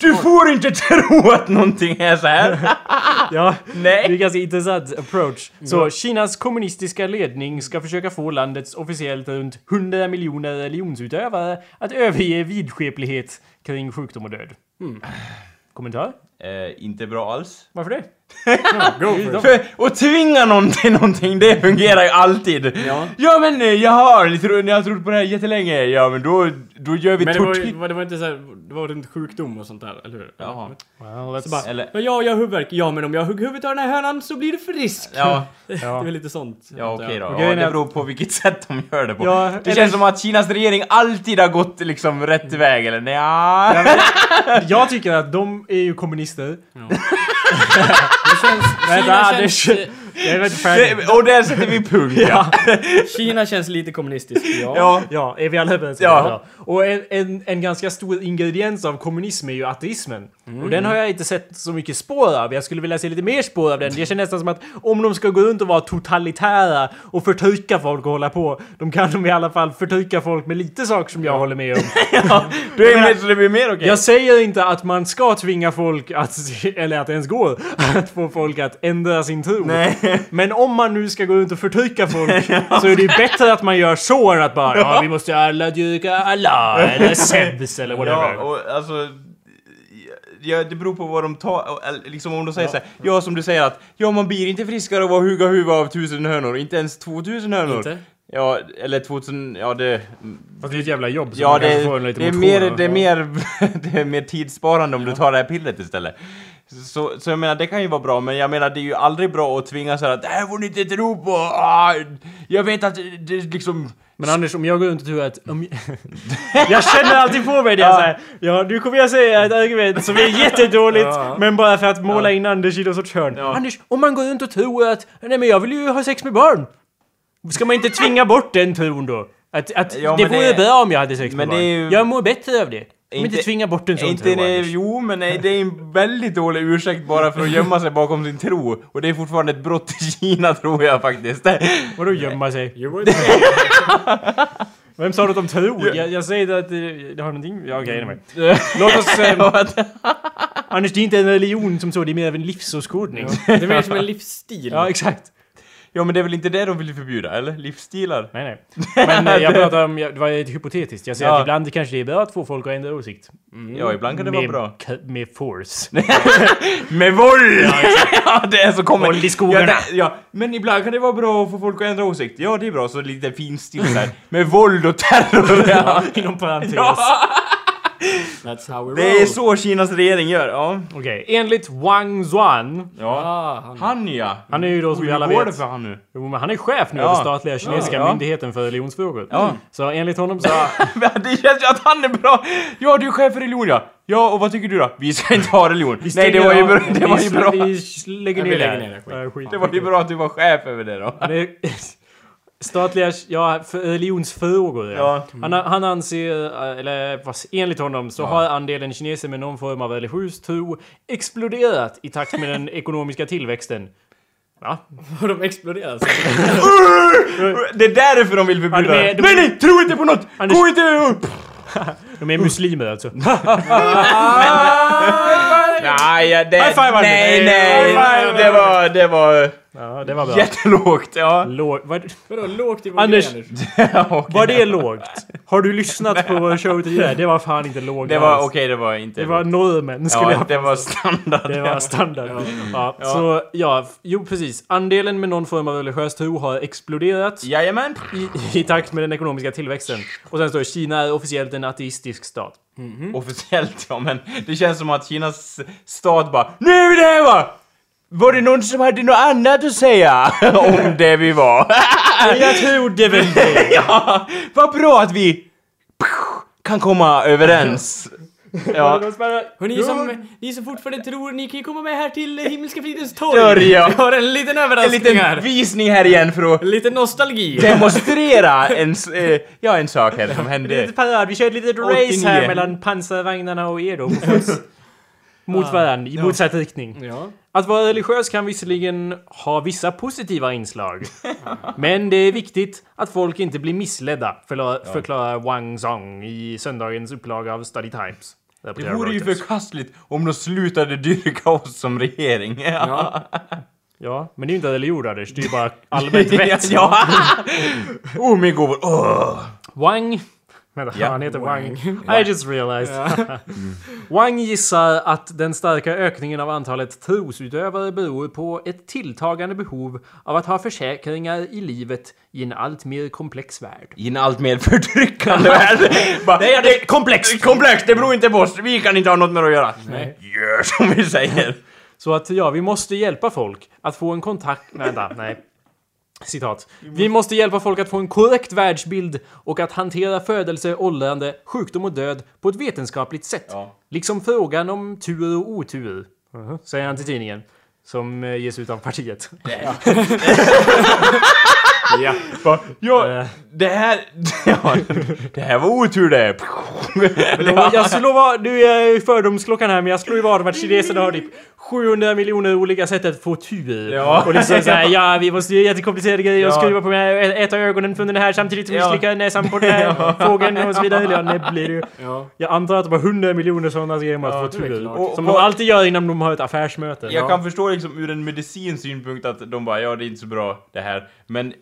Du får inte tro att någonting är så här. Ja, det är Nej. en ganska intressant approach. Så Kinas kommunistiska ledning ska försöka få landets officiellt runt 100 miljoner religionsutövare att överge vidskeplighet kring sjukdom och död. Kommentar? Eh, inte bra alls. Varför det? För att tvinga någon till någonting, det fungerar ju alltid. Ja. Ja men eh, jag har, ni tror- ni har trott på det här jättelänge. Ja men då, då gör vi Men det var, tortyr. ju- det var inte så här, det var runt sjukdom och sånt där, eller hur? Jaha. Well, Så bara, Eller- men ja, jag har huvudvärk. Ja, men om jag hugger huvudet av den här hönan så blir du frisk. Ja, Det är väl lite sånt. ja okej då. Och Ja, det beror på vilket sätt de gör det på. Ja, det eller- känns som att Kinas regering alltid har gått liksom rätt väg, eller nja. Jag tycker att de är ju kommunister. Det känns, Vänta, Kina, det känns, kän- Jag är inte färdig. Och där sätter vi punkt ja. Kina känns lite kommunistiskt, ja. Ja. Ja, är vi alla överens om Ja. det? Ja. Och en, en, en ganska stor ingrediens av kommunism är ju ateismen. Och den har jag inte sett så mycket spår av. Jag skulle vilja se lite mer spår av den. Det känns nästan som att om de ska gå runt och vara totalitära och förtrycka folk och hålla på, de kan de i alla fall förtrycka folk med lite saker som jag håller med om. Du är med så det blir mer okej. Jag säger inte att man ska tvinga folk att, eller att det ens går, att få folk att ändra sin tro. Nej. Men om man nu ska gå runt och förtrycka folk så är det bättre att man gör så än att bara ja, vi måste alla dyrka Allah eller Zeus eller whatever. Ja, och alltså... Ja, det beror på vad de tar, liksom om de säger så här, ja som du säger att ja man blir inte friskare av att hugga huvudet av tusen hönor, inte ens två tusen hönor. Inte? Ja, eller 2000, ja det... Fast det är ett jävla jobb. så Ja, man det, kanske får en det, liten är mer, det, är mer, det är mer tidssparande om du tar det här pillret istället. Så, så jag menar, det kan ju vara bra, men jag menar det är ju aldrig bra att tvinga så här att det här får ni inte tro på! Ah, jag vet att det, det liksom... Men Anders, om jag går runt och tror att... Om jag känner alltid på mig det ja. så här. Ja, nu kommer jag säga ett argument som är jättedåligt, Ja. men bara för att måla in Anders i någon sorts hörn. Ja. Anders, om man går runt och tror att... Nej men jag vill ju ha sex med barn! Ska man inte tvinga bort den tron då? Att, att Ja, det vore det- bra om jag hade sex med barn. ju- Jag mår bättre av det. Inte- inte tvinga bort en sån Inte tro, det, Anders. jo, men nej, det är en väldigt dålig ursäkt bara för att gömma sig bakom sin tro. Och det är fortfarande ett brott i Kina tror jag faktiskt. Vadå gömma sig? Vem sa något om tro? Jag, jag säger att det, det har någonting... Ja, okej, anyway. Låt oss... Eh, Anders, det är inte en religion som så, det är mer av en livsåskådning. Det är mer som en livsstil. Ja, exakt. Ja men det är väl inte det de vill förbjuda, eller? Livsstilar? Nej, nej. Men eh, jag pratar om, det var ett hypotetiskt. Jag säger Ja. att ibland kanske det är bra att få folk att ändra åsikt. Ja, ibland kan det vara med, bra. k- Med force. Med våld! Ja, det är så kommer... Våld i skogarna. Ja, det, ja, men ibland kan det vara bra att få folk att ändra åsikt. Ja, det är bra. Så lite finstil där. Med våld och terror. Ja. Inom parentes. Ja. That's how we roll. Det är så Kinas regering gör. Ja. Okej, enligt Wang Zuan. ja. Ah, han. Han ja. Han är ju då som Oj, vi alla hur går vet. det för han nu? Jo, men han är chef nu Ja. över statliga kinesiska Ja. myndigheten för religionsfrågor. Ja. Så enligt honom så... Men det känns ju att han är bra! Ja, du är chef för religion ja. Ja, och vad tycker du då? Vi ska inte ha religion. Nej, det var ju bra. Det var ju bra. Vi lägger ner det här. skit. Ja, skit. Det var ju bra att du var chef över det då. Han är statliga, ja, religionsfrågor. Ja. Ja. Han, han anser, eh, eller enligt honom, så har andelen kineser med någon form av religiös tro exploderat i takt med den ekonomiska tillväxten. Va? Och de exploderar. så. Det är därför de vill förbjuda Ja, det. de är- Nej, nej! Tro inte på något! Anders- Gå inte upp! De är muslimer alltså. Nej, ja, det... Nej, nej! Det var... Det var... Ja, det var bra. Jättelågt, ja. Låg, vad, Vadå lågt i vår Anders. grej, Anders? Ja, var det lågt? Har du lyssnat på vår show tidigare? Det var fan inte lågt Det var okej, det var inte... Det var normen skulle Ja, jag det var standard. Det var standard. Ja, Så ja, f- jo precis. Andelen med någon form av religiös tro har exploderat Jajamän. i, i takt med den ekonomiska tillväxten. Och sen står det Kina är officiellt en ateistisk stat. Officiellt ja, men det känns som att Kinas stat bara Nu är vi där va! Var det någon som hade något annat att säga om det vi var? Jag trodde väl det. ja, vad bra att vi kan komma överens. Ja. Och ni som, ni som fortfarande tror, ni kan ju komma med här till Himmelska fridens torg. Dörr, ja. Vi har en liten En överraskning liten här. visning här igen för att Lite nostalgi. demonstrera en, s- eh, ja, en sak här som hände. Lite parad. Vi kör ett litet 89. race här mellan pansarvagnarna och er då. Mot varandra, i motsatt riktning. Ja. Att vara religiös kan visserligen ha vissa positiva inslag. men det är viktigt att folk inte blir missledda, förklarar Wang Zong i söndagens upplaga av Study Times. Det vore ju förkastligt om de slutade dyrka oss som regering. Ja. Ja, men det är ju inte religion Anders, det är ju bara allmänt vett. ja. oh, min gåvor. Åh. Wang... Vänta, Ja, han heter Wang. Wang. I just realized. Wang gissar att den starka ökningen av antalet trosutövare beror på ett tilltagande behov av att ha försäkringar i livet i en allt mer komplex värld. I en allt mer förtryckande värld. Bara, Det är det komplext! Komplext, det beror inte på oss. Vi kan inte ha något med att göra. Nej. Gör som vi säger. Så att ja, vi måste hjälpa folk att få en kontakt... Nej, vänta, nej. Citat. Vi måste hjälpa folk att få en korrekt världsbild och att hantera födelse, åldrande, sjukdom och död på ett vetenskapligt sätt. Ja. Liksom frågan om tur och otur. Säger han till tidningen. Som eh, ges ut av partiet. Ja. Ja, Eh, det här... Ja, det här var otur det. lova- jag skulle lova, nu är fördomsklockan här, men jag slår ju vad om att kineserna har typ 700 miljoner olika sätt att få tur. Ja. Och liksom såhär, ja vi måste göra jättekomplicerade grejer och Ja. skruva på med ett av ögonen från den här samtidigt som vi Ja. slickar näsan på den här fågeln och så vidare. Ja, det blir ju. Ja. Jag antar att det var 100 miljoner sådana grejer med Ja, att få tur. Som vad- de alltid gör innan de har ett affärsmöte. Jag kan förstå liksom ur en medicinsk synpunkt att de bara, ja det är inte så bra det här. Men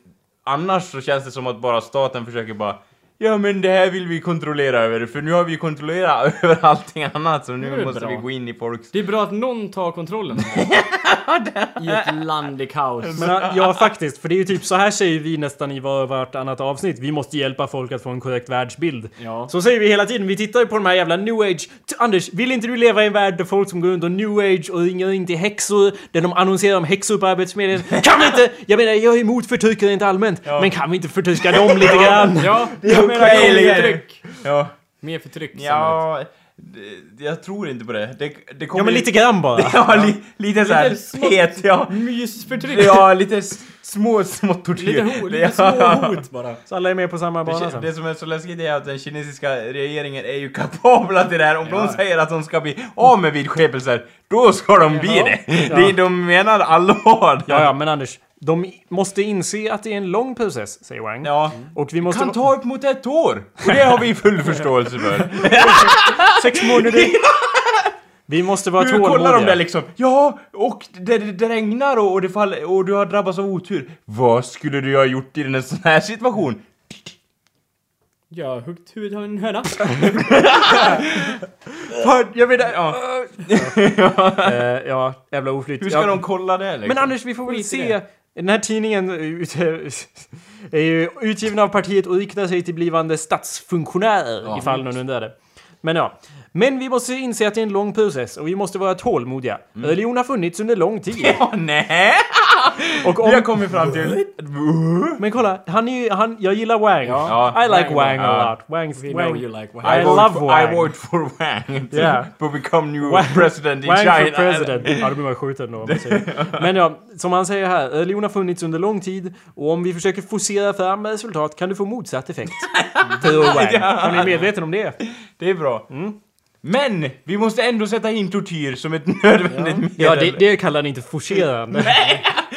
annars så känns det som att bara staten försöker bara Ja men det här vill vi kontrollera över, för nu har vi kontrollerat över allting annat så nu måste bra. vi gå in i folks... Det är bra att någon tar kontrollen. I ett land i kaos. Men, ja, faktiskt. För det är ju typ så här säger vi nästan i var- vartannat avsnitt. Vi måste hjälpa folk att få en korrekt världsbild. Ja. Så säger vi hela tiden. Vi tittar ju på de här jävla new age. T- Anders, vill inte du leva i en värld där folk som går runt och new age och ringer in till häxor, där de annonserar om häxor på Arbetsförmedlingen? Kan vi inte? Jag menar, jag är emot förtryck rent allmänt. Men kan vi inte förtrycka dem lite grann? Ja, Det förtryck. Ja. Mer förtryck. Ja, det- jag tror inte på det. Det, det kommer Ja, men ju- lite grann bara. Ja, li, lite såhär smått. het, ja. Mysförtryck. Ja, lite s- små, små tortyr. Lite, ho- lite Ja. små hot bara. Så alla är med på samma bana Det, sen. det som är så läskigt är att den kinesiska regeringen är ju kapabla till det här. Om de säger att de ska bli av med vidskepelser, då ska de bli det. det. De menar allvar. Ja, ja, men Anders. De måste inse att det är en lång process, säger Wang. Ja. Och vi måste... kan ta upp mot ett år. Och det har vi full förståelse för. Sex månader. Vi måste vara Hur tålmodiga. kollar de där liksom? Ja, och det, det, det regnar och, och, det faller, och du har drabbats av otur. Vad skulle du ha gjort i en sån här situation? Jag har huggt huvudet av en höna. Fan, jag menar... Ja. Eh, ja, jävla oflyt. Hur ska ja. de kolla det liksom? Men Anders, vi får väl se. Den här tidningen är ju utgiven av partiet och riktar sig till blivande statsfunktionärer, ifall någon undrade. Men ja. Men vi måste inse att det är en lång process och vi måste vara tålmodiga. Religion har funnits under lång tid. Ja, nej! Och Vi har om, kommit fram till... men kolla, han är ju, han, jag gillar Wang. Ja. I like Wang, Wang a ja. lot. Wang's, We Wang. know you like I I, Wang. vote love for, Wang. I vote for Wang to Yeah. become new Wang- president in Wang China. for president. Ja, då blir man skjuten då. om. Men ja, som han säger här, religion har funnits under lång tid och om vi försöker forcera fram resultat kan det få motsatt effekt. Tror Wang. Han är medveten om det. Det är bra. Mm. Men vi måste ändå sätta in tortyr som ett nödvändigt medel. Ja, det, det kallar han inte forcerande.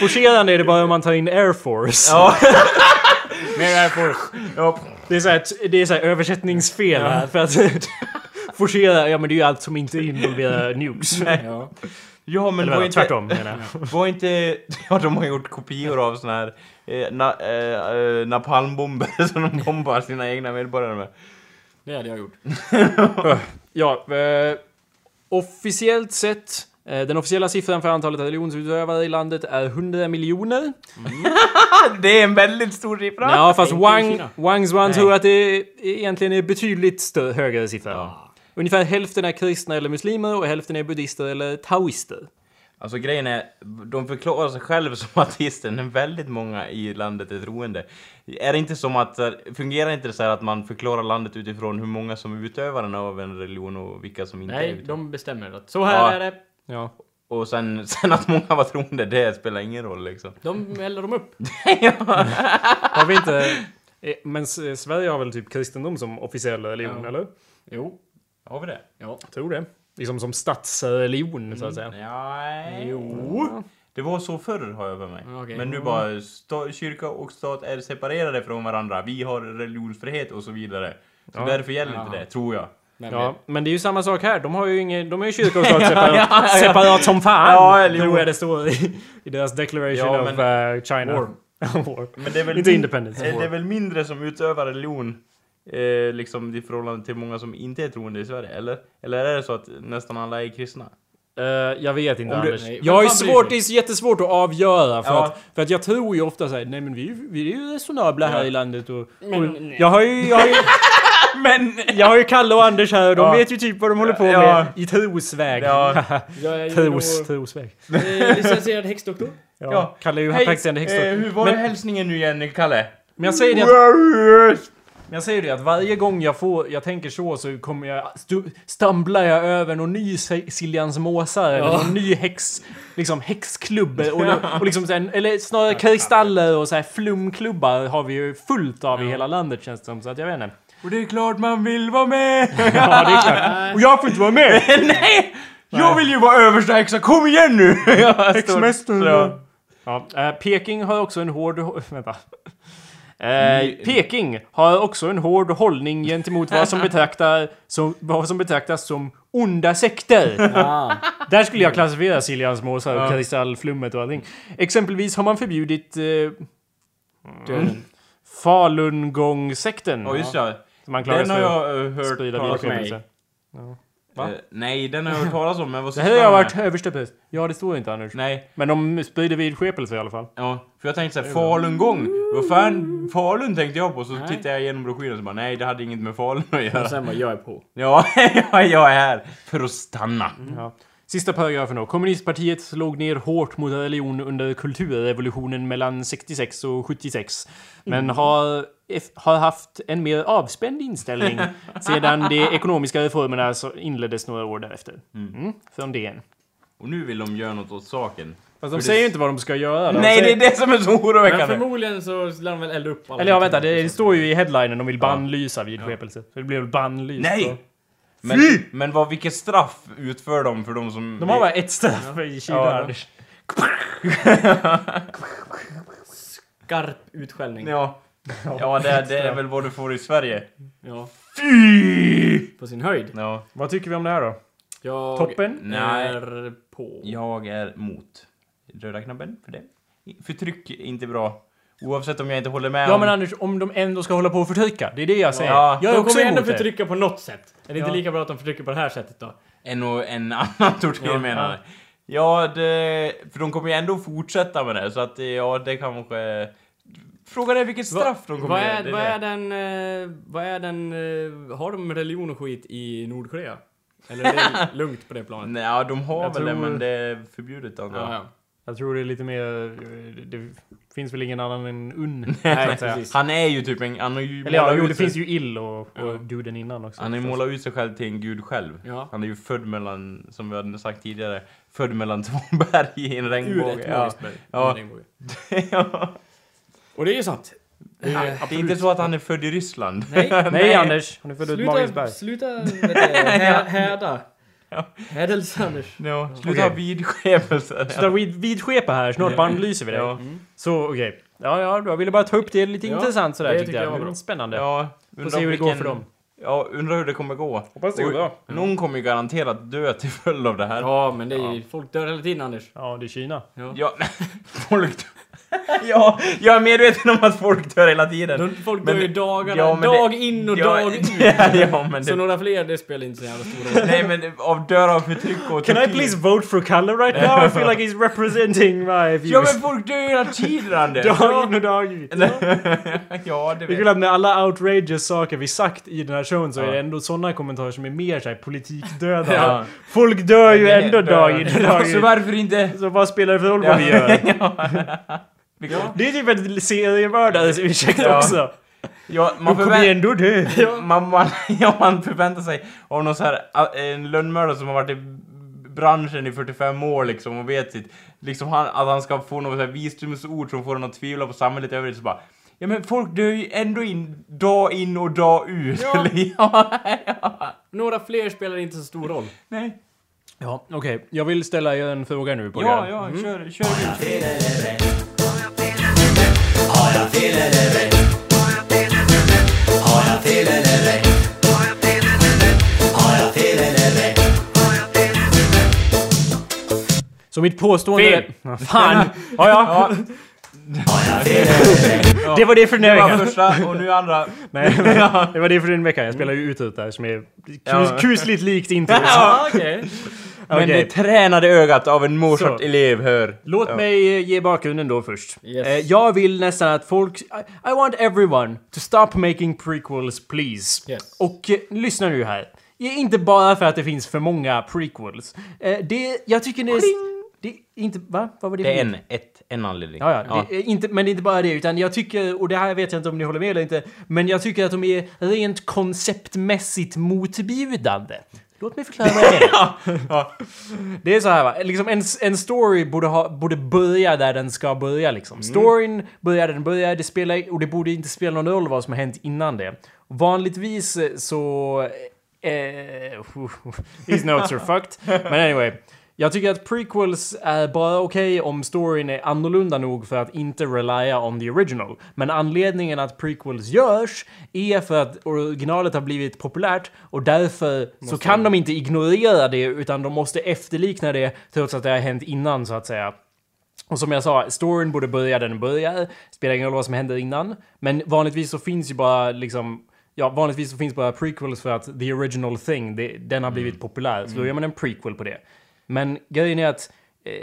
forcerande är det bara om man tar in Air Force. Ja. Mer Air Force. ja. Det är så här, det är så här översättningsfel här. För att forcera, ja men det är ju allt som inte involverar nukes. Ja. Ja, men Eller var inte... tvärtom menar jag. Var inte... Ja, de har gjort kopior av såna här eh, na, eh, eh, napalmbomber som de bombar sina egna medborgare med. Det hade jag gjort. Ja, eh, officiellt sett, den officiella siffran för antalet religionsutövare i landet är 100 miljoner. Det är en väldigt stor siffra! Ja, fast Wang, Kina. Wangs Wan tror att det egentligen är betydligt stö- högre siffra. Ungefär hälften är kristna eller muslimer och hälften är buddhister eller taoister. Alltså grejen är, de förklarar sig själva som ateister, men väldigt många i landet är troende. Är det inte som att, eh, fungerar inte det så här att man förklarar landet utifrån hur många som är utövaren av en religion och vilka som inte är Nej, utövare? de bestämmer att så här Ja. är det. Ja. Och sen, sen att många var troende, det spelar ingen roll liksom. De eldar dem upp. Har vi inte... eh, Men S- Sverige har väl typ kristendom som officiell religion, Ja. eller? Jo. Har vi det? Ja. Jag tror det. Liksom som statsreligion, så att säga. Ja, Jo. Det var så förr har jag för mig. Okej. Men nu bara sta- kyrka och stat är separerade från varandra. Vi har religionsfrihet och så vidare. Så Ja. därför gäller inte Ja. det, tror jag. Men Ja, men det är ju samma sak här. De har ju ingen... De är ju kyrka och stat separat, separat som fan! Ja, eller jo. tror jag det står i, i deras declaration Ja, of uh, China. War. War. Men det är väl, Inte independence. eh, det är väl mindre som utövar religion eh, liksom i förhållande till många som inte är troende i Sverige, eller? Eller är det så att nästan alla är kristna? Eh, jag vet inte Om du- Anders. nej, jag har svårt, det är jättesvårt att avgöra för, Ja. att, för att jag tror ju ofta såhär, nej men vi, vi är ju resonabla här Ja. i landet och, och Men- jag har ju, jag har ju, Men! jag har ju Kalle och Anders här och de Ja. vet ju typ vad de håller på med Ja. i trosväg. Ja. Tros, trosväg. eh, licensierad häxdoktor. Ja. Ja. Kalle är ju Hej, praktiserande häxdoktor. eh, hur var Men- hälsningen nu igen, Kalle? Men jag säger det att, men jag säger det att varje gång jag får, jag tänker så så kommer jag, stu, stumblar jag över någon ny Siljans måsar eller någon ny häx, liksom häxklubb och, och liksom så här, eller snarare kristaller och så här flumklubbar har vi ju fullt av i hela landet känns det som, så att jag vet inte. Och det är klart man vill vara med! Ja, det är klart. Och jag får inte vara med! Nej! Jag vill ju vara översta häxa, kom igen nu! Häxmästaren. Ja. Ja, eh, Peking har också en hård... Vänta. Eh, Peking har också en hård hållning gentemot vad som, betraktar, som, vad som betraktas som onda sekter. Ah. Där skulle jag klassifiera Siljans måsar och Ja. kristallflummet och allting. Exempelvis har man förbjudit eh, Döden. Falungongsekten. Ja, just ja. Som man klagar Den har jag uh, hört talas om. vidskepelse. Va? Eh, nej, den har jag hört talas om, men vad Det här har jag varit med? överstepräst. Ja, det står inte Anders. Nej, Men de sprider vidskepelse i alla fall. ja. För jag tänkte såhär, falungång. Vad fan, Falun tänkte jag på. Så Nej. tittade jag igenom broschyren och så bara, nej det hade inget med Falun att Och göra. sen bara, jag är på. Ja, ja, jag är här för att stanna. Ja. Sista paragrafen då. Kommunistpartiet slog ner hårt mot religion under kulturrevolutionen mellan 66 och 76. Men har, eff- har haft en mer avspänd inställning sedan de ekonomiska reformerna så inleddes några år därefter. Mm. Från DN. Och nu vill de göra något åt saken. Fast de För säger det- ju inte vad de ska göra. De Nej, det säger... är det som är så Men oroväckande. förmodligen så lär de väl elda upp alla Eller ja, vänta. Det, det står ju i headlinen de vill bannlysa vidskepelse. Så det blir väl bannlyst. Nej! då. Men, men vad, vilket straff utför de för de som... De har bara ett straff i Kina. Ja. Skarp utskällning. Ja. Ja, det, det är väl vad du får i Sverige. Ja. Fy! På sin höjd. Ja. Vad tycker vi om det här då? Jag Toppen? Nej. är på. Jag är mot röda knappen för det. Förtryck är inte bra. Oavsett om jag inte håller med Ja om... men Anders, om de ändå ska hålla på och förtrycka. Det är det jag säger. Ja. Jag är de också kommer ändå emot det. förtrycka på något sätt. Är det Ja. inte lika bra att de förtrycker på det här sättet då? En och en annan tortyr Ja, menar jag. Ja, det... För de kommer ju ändå fortsätta med det, så att det- ja, det kanske... Frågan är vilket straff de kommer vad är, det vad är den... eh, vad är den... eh, har de religion och skit i Nordkorea? Eller är det lugnt på det planet? Nej, ja, de har Jag väl det, tror- men det är förbjudet antar jag. Ja, ja. Jag tror det är lite mer... Det finns väl ingen annan än Un. Nej, så att säga. precis. Han är ju typ en... Han har ju Eller ja, målat jo, ut det sig- finns ju Ill och, och Ja. duden innan också. Han har ju målat ut sig själv till en gud själv. Ja. Han är ju född mellan, som vi hade sagt tidigare, född mellan två berg i en Ur regnbåge. ett Ja. magiskt berg. Ja. En regnbåge. ja. Och det är ju sant. Det är inte så att han är född i Ryssland. Nej. Nej Anders, han är född Sluta, Magisberg. sluta vet du, hä- häda. Hädelse Anders. Ja, sluta ha vidskepelse. Där vid, vidskepa här, snart bannlyser vi dig. Ja. Så okej. Ja, ja, jag ville bara ta upp det lite Ja, intressant sådär det tyckte jag. jag var bra. Mm, Spännande. Ja, Får se hur det går för dem. Ja, undrar hur det kommer gå. Hoppas det går bra. Någon kommer ju garanterat dö till följd av det här. Ja, men det är ju... Folk dör hela tiden Anders. Ja, det är Kina. Ja. Ja, folk Ja, jag är medveten om att folk dör hela tiden. De- Folk Men- dör ju dagarna, ja, dag det- in och ja, dag ut. ja, men Så det, några fler, det spelar inte så jävla stor roll. Nej men av dör av förtryck och Can I please vote for color right now? I feel like he's representing my views. Ja men folk dör ju hela tiden Anders! Dag in och dag ut. ja, det Det är vet kul att med alla outrageous saker vi sagt i den här showen så är Ja. det ändå sådana kommentarer som är mer såhär politikdöda. Ja. Folk dör ju Det är ändå dag in och dag Så ut. varför inte? Så vad spelar det för roll vad vi gör? Ja. Det är typ en seriemördares ursäkt Ja. också. Ja, Man man, kommer ändå dö. man, man, ja, man förväntar sig av någon så här, en lönnmördare som har varit i branschen i 45 år liksom och vet sitt, liksom han, att han ska få något så här visdomsord som får honom att tvivla på samhället i övrigt så bara Ja men folk dör ju ändå in, dag in och dag ut. Ja. Ja. Några fler spelar inte så stor roll. Nej. Ja, okej. Jag vill ställa en fråga nu på Ja, er. ja, kör, kör du. Så mitt påstående... Fel. Fan! Ja, ja. Det var det för den här Det var veckan. första och nu andra. Nej, det var det för den veckan. Jag spelar ju ut ut där som är kus, kusligt likt intro. Ja, okej. Men det tränade ögat av en Mozart Så. elev hör. Låt Ja. mig eh, ge bakgrunden då först. Yes. Eh, jag vill nästan att folk... I, I want everyone to stop making prequels, please. Yes. Och eh, lyssna nu här. Det är inte bara för att det finns för många prequels. Eh, det... Jag tycker det är... Det är inte... Va? Vad var det? Det är för- en, ett, en anledning. Ja, ja. Det är inte, men det är inte bara det, utan jag tycker, och det här vet jag inte om ni håller med eller inte, men jag tycker att de är rent konceptmässigt motbjudande. Låt mig förklara vad jag menar. Det är så här va, liksom en, en story borde, ha, borde börja där den ska börja liksom. Storyn börjar där den börjar, det spelar, och det borde inte spela någon roll vad som har hänt innan det. Vanligtvis eh, så... Eh, these notes are fucked. Men anyway. Jag tycker att prequels är bara okej om storyn är annorlunda nog för att inte relya on the original. Men anledningen att prequels görs är för att originalet har blivit populärt och därför så kan de inte ignorera det utan de måste efterlikna det trots att det har hänt innan så att säga. Och som jag sa, storyn borde börja där den börjar. Spelar ingen roll vad som händer innan. Men vanligtvis så finns ju bara liksom Ja, vanligtvis så finns bara prequels för att the original thing, det, den har blivit Mm. populär. Så då gör man en prequel på det. Men grejen är att eh,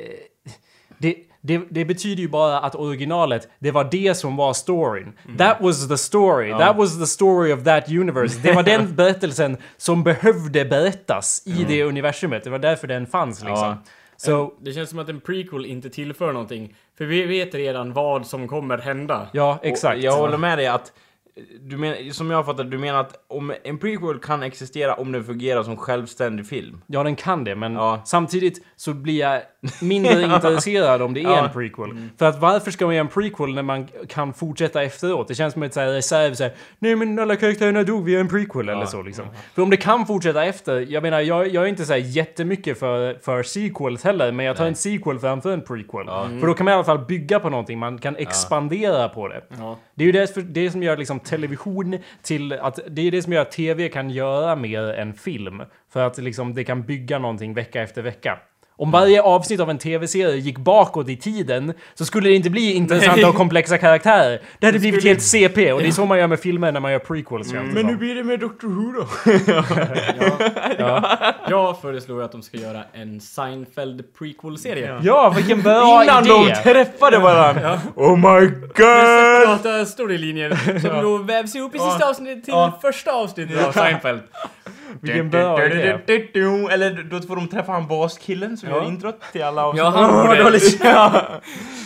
det, det, det betyder ju bara att originalet, det var det som var storyn. Mm. That was the story. That was the story of that universe. Det var den berättelsen som behövde berättas i det universumet. Det var därför den fanns liksom. Ja. Så, Det känns som att en prequel inte tillför någonting. För vi vet redan vad som kommer hända. ja, exakt. Och jag håller med dig att du men, som jag fattar du menar att om en prequel kan existera om den fungerar som självständig film? Ja, den kan det, men Ja. samtidigt så blir jag mindre intresserad om det är Ja. en prequel. För att varför ska man göra en prequel när man kan fortsätta efteråt? Det känns som ett så här reserv, så här, nej men alla karaktärerna dog, vi gör en prequel eller så liksom. För om det kan fortsätta efter, jag menar, jag, jag är inte så här jättemycket för, för sequels heller, men jag tar en sequel framför en prequel. För då kan man i alla fall bygga på någonting, man kan expandera på det. Det är ju det, det som gör liksom television till att det är det som gör att tv kan göra mer än film. För att liksom det kan bygga någonting vecka efter vecka. Om varje avsnitt av en tv-serie gick bakåt i tiden så skulle det inte bli intressanta och komplexa karaktärer. Det hade blivit helt CP och det är så man gör med filmer när man gör prequels. det Men hur blir det med Doctor Who då? Jag föreslår att de ska göra en Seinfeld prequel-serie. Ja, vilken bra Innan idé! de träffade varandra! Oh my god! Separata storylinjer som då vävs ihop i sista avsnittet till Ja. första avsnittet av Seinfeld. Vilken idé! Eller då får de träffa han baskillen som Ja. gör introt till alla avsnitt. Ja, han borde- dåligt. Ja.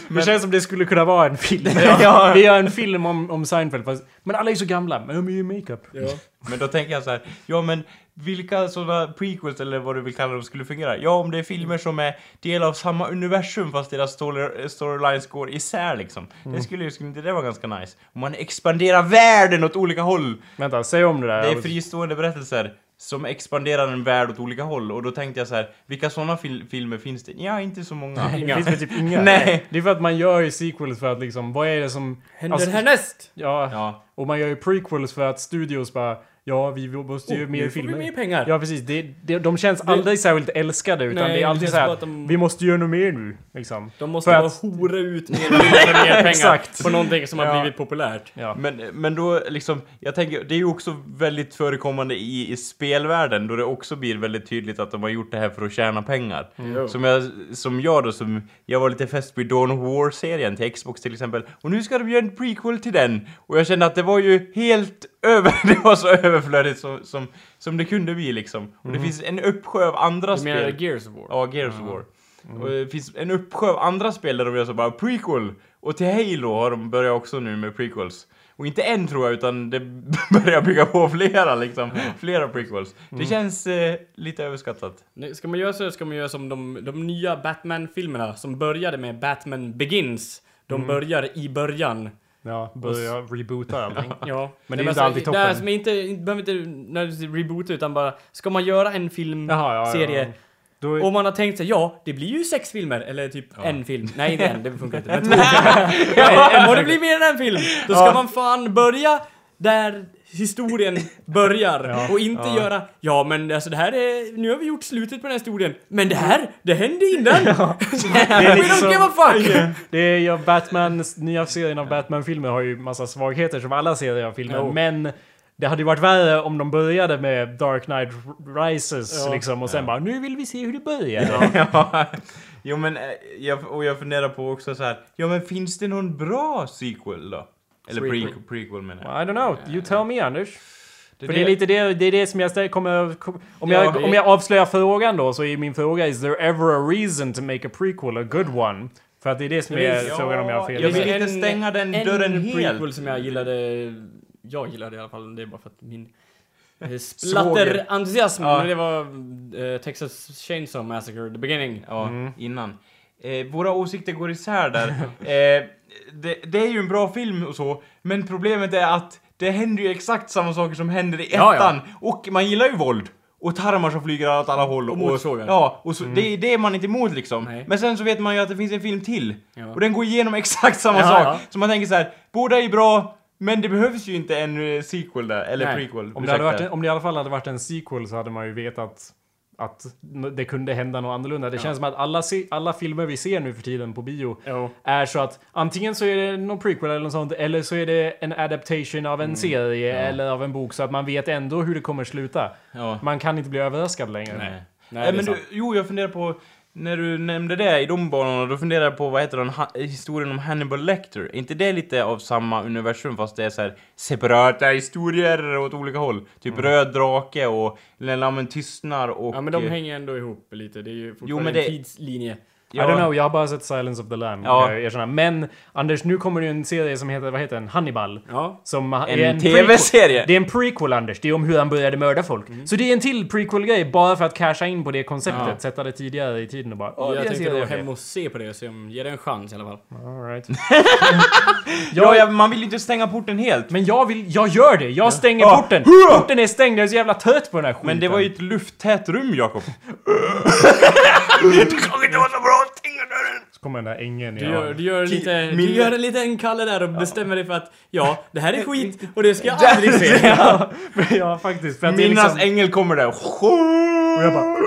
Det känns som det skulle kunna vara en film. Ja. Vi gör en film om, om Seinfeld, fast, men alla är så gamla. Men de är ju makeup. Ja. Men då tänker jag så här, ja men vilka sådana prequels eller vad du vill kalla dem skulle fungera? Ja, om det är filmer som är del av samma universum fast deras story, storylines går isär liksom. Mm. Det skulle ju, skulle inte det vara ganska nice? Om man expanderar världen åt olika håll. Vänta, säg om det där. Det är fristående berättelser som expanderar en värld åt olika håll och då tänkte jag så här, vilka sådana fil filmer finns det? Ja, inte så många. Det finns väl typ inga. Nej. Det är för att man gör ju sequels för att liksom, vad är det som... Händer Alltså- härnäst? Ja, Ja. och man gör ju prequels för att studios bara, ja vi måste ju Oh, mer filmer. mer pengar. Ja precis, det, det, de känns aldrig särskilt älskade utan Nej, det är alltid det så känns här bara att de- vi måste göra något mer nu. Liksom. De måste För bara att- hora ut mer mer pengar Exakt. på någonting som har Ja. blivit populärt. Ja. Men, men då liksom, jag tänker, det är ju också väldigt förekommande i, i spelvärlden då det också blir väldigt tydligt att de har gjort det här för att tjäna pengar. Mm. Som, jag, som jag då, som, jag var lite fäst vid Dawn of War-serien till Xbox till exempel. Och nu ska de göra en prequel till den. Och jag kände att det var ju helt över, det var så överflödigt som, som, som det kunde bli liksom. Och det finns en uppsjö av andra Du spel. menar Gears of War? Ja, Gears of War. Och det finns en uppsjö av andra spel där de gör så bara prequel. Och till Halo har de börjat också nu med prequels. Och inte en tror jag, utan det börjar bygga på flera liksom. Flera prequels. Det känns eh, lite överskattat. Ska man göra så ska man göra som de, de nya Batman-filmerna som började med Batman Begins. De börjar i början. Ja, börja reboota allting. Ja. Men det är Nej, inte alltså, alltid toppen. är som inte, inte, behöver inte nödvändigtvis reboota utan bara, ska man göra en film, Jaha, ja, ja, ja. Är, och man har tänkt sig, ja, det blir ju sex filmer, eller typ en film. Nej, inte en, det funkar inte. Men två filmer. Och det blir mer än en film. Då ska Ja. man fan börja där historien börjar. Ja. Och inte Ja. göra, ja men alltså det här är, nu har vi gjort slutet på den här historien. Men det här, det hände innan! det är We lite don't give fuck! Det är ju Batman, nya serien av Batman-filmer har ju massa svagheter som alla serier av filmer. Jo. Men det hade ju varit värre om de började med Dark Knight Rises Ja. liksom och sen bara nu vill vi se hur det börjar. ja. Jo men, eh, jag, och jag funderar på också så här. Ja men finns det någon bra sequel då? Eller pre Sequel. prequel menar jag. I don't know, you tell me Anders. Det, För det är lite det, det, är det som jag kommer... Om Ja, jag, om jag avslöjar frågan då så är min fråga Is there ever a reason to make a prequel, a good one? För att det är det som är Ja, frågan om jag har fel. jag vill inte stänga den dörren en helt. prequel som jag gillade, jag gillade i alla fall, det är bara för att min eh, splatter-entusiasm, Ja. det var eh, Texas Chainsaw Massacre, the beginning. Ja, Mm. innan. Eh, våra åsikter går isär där. eh, det, det är ju en bra film och så, men problemet är att det händer ju exakt samma saker som händer i ettan. Ja, Och man gillar ju våld. Och tarmar som flyger åt alla håll. Och motorsågar. Ja, och så, det, det är man inte emot liksom. Nej. Men sen så vet man ju att det finns en film till. Ja. Och den går igenom exakt samma Ja, sak. ja. Så man tänker så här: båda är bra, men det behövs ju inte en eh, sequel där. Eller Nej. prequel. Om det, hade varit en, om det i alla fall hade varit en sequel så hade man ju vetat att det kunde hända något annorlunda. Det känns som att alla, se, alla filmer vi ser nu för tiden på bio Jo. är så att antingen så är det någon prequel eller något sånt, eller så är det en adaptation av en serie eller av en bok så att man vet ändå hur det kommer sluta. Ja. Man kan inte bli överraskad längre. Nej. Nej, är men du, jo, jag funderar på... När du nämnde det i de banorna, då funderar jag på vad heter den, ha, historien om Hannibal Lecter. Är inte det lite av samma universum fast det är så här separata historier åt olika håll? Typ Röd Drake och När Lammen Tystnar och... Ja men de hänger ändå ihop lite, det är ju fortfarande men det- en tidslinje. I don't know, jag har bara sett Silence of the Lamb. Ja. Ja. Jag. Men Anders, nu kommer det ju en serie som heter, vad heter den? Hannibal. Ja. Som En är TV-serie. Det är en prequel Anders, det är om hur han började mörda folk. Mm. Så det är en till prequel-grej bara för att casha in på det konceptet. Ja. Sätta det tidigare i tiden och bara... "Åh, det är jag en tänkte gå okej." hem och se på det och se om, ge det en chans i alla fall. All right. Ja, ja, man vill ju inte stänga porten helt. Men jag vill, jag gör det! Jag stänger Ja. porten! Porten är stängd, jag är så jävla trött på den här skiten. Men det var ju ett lufttätt rum, Jakob. Så kommer den där ängen Du gör, du gör lite, du gör en liten Kalle där och bestämmer dig för att ja, det här är skit och det ska jag aldrig se. ja, men ja, faktiskt. För att det är Minnas liksom... ängel kommer där. Och jag bara...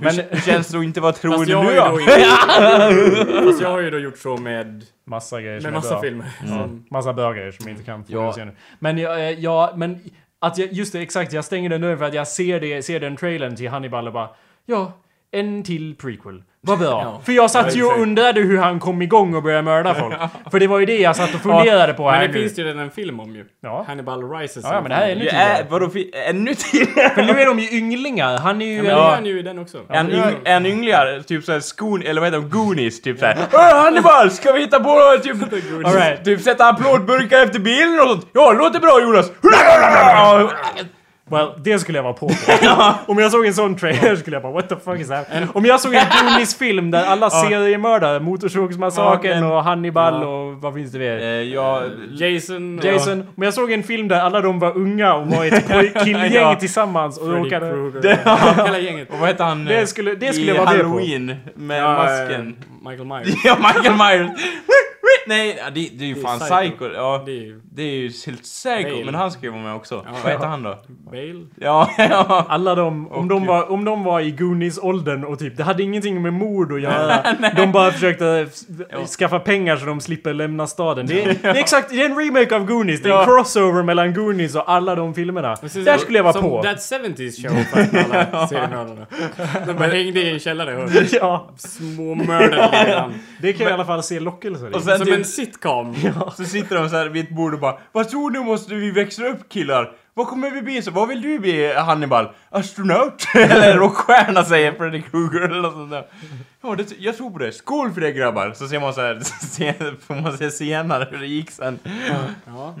Men hur känns det att inte vara Fast troende jag, har nu ju då? då inte, fast jag har ju då gjort så med, Massa grejer som med är massa bra. filmer. Som, Massa bra grejer som jag inte kan få Ja. se nu. Men jag, eh, ja, men att jag, just det, exakt. Jag stänger den dörren för att jag ser, det, ser den trailern till Hannibal och bara ja, en till prequel. Vad bra. Ja. För jag satt ju Ja, och undrade hur han kom igång och började mörda folk. För det var ju det jag satt och funderade på men här det nu. finns ju redan en film om ju. Ja. Hannibal Rises. Ja, ja, men det här är ännu Ja, tidigare. äh, vadå, ännu tidigare? För nu är de ju ynglingar. Han är ju... Ja, men en- är han ju i den också. En, men yng, en yngligare, typ såhär skon, eller vad heter de, Goonies, typ såhär "Åh, Hannibal, ska vi hitta på typ, All right. typ sätta applådburkar efter bilen och sånt? Ja, låter bra Jonas! Well, det skulle jag vara på. Om jag såg en sån trailer skulle jag bara what the fuck is that? Om jag såg en Goonies-film där alla seriemördare, Motorsågsmassakern och Hannibal och vad finns det mer? Eh, ja, Jason. Jason. Om jag såg en film där alla de var unga och var ett killgäng Ja. tillsammans och Freddy råkade... Krueger. Hela gänget. och vad heter han? Det eh, skulle, det skulle i jag vara med på. Halloween, med Ja, masken. eh, Michael Myers. Ja, Michael Myers! Nej, det, det är ju Det är fan psycho. psycho. Ja, Det är ju det är ju helt psycho, Bale. men han ska ju vara med också. Ja. Vad heter han då? Bale. Ja, ja. Alla de, om, Och- de var, om de var i Goonies-åldern och typ, det hade ingenting med mord att göra. de bara försökte skaffa pengar så de slipper lämna staden. Det är, det är exakt, det är en remake av Goonies. Det är en crossover mellan Goonies och alla de filmerna. Precis, Där skulle jag vara som på. That 70s show för alla seriemördarna. De bara hängde i en källare och Ja, småmördade det kan jag i alla fall se lockelser i. Och sen Som typ, en sitcom. så sitter de så här vid ett bord och bara Vad tror ni måste vi växa upp killar? Vad kommer vi bli? Så, vad vill du bli Hannibal? Astronaut? eller rockstjärna säger Freddy Krueger eller något sånt där. Ja, det, jag tror på det. Skål för det grabbar! Så ser man så här, se, får man se senare hur det gick sen. Ja.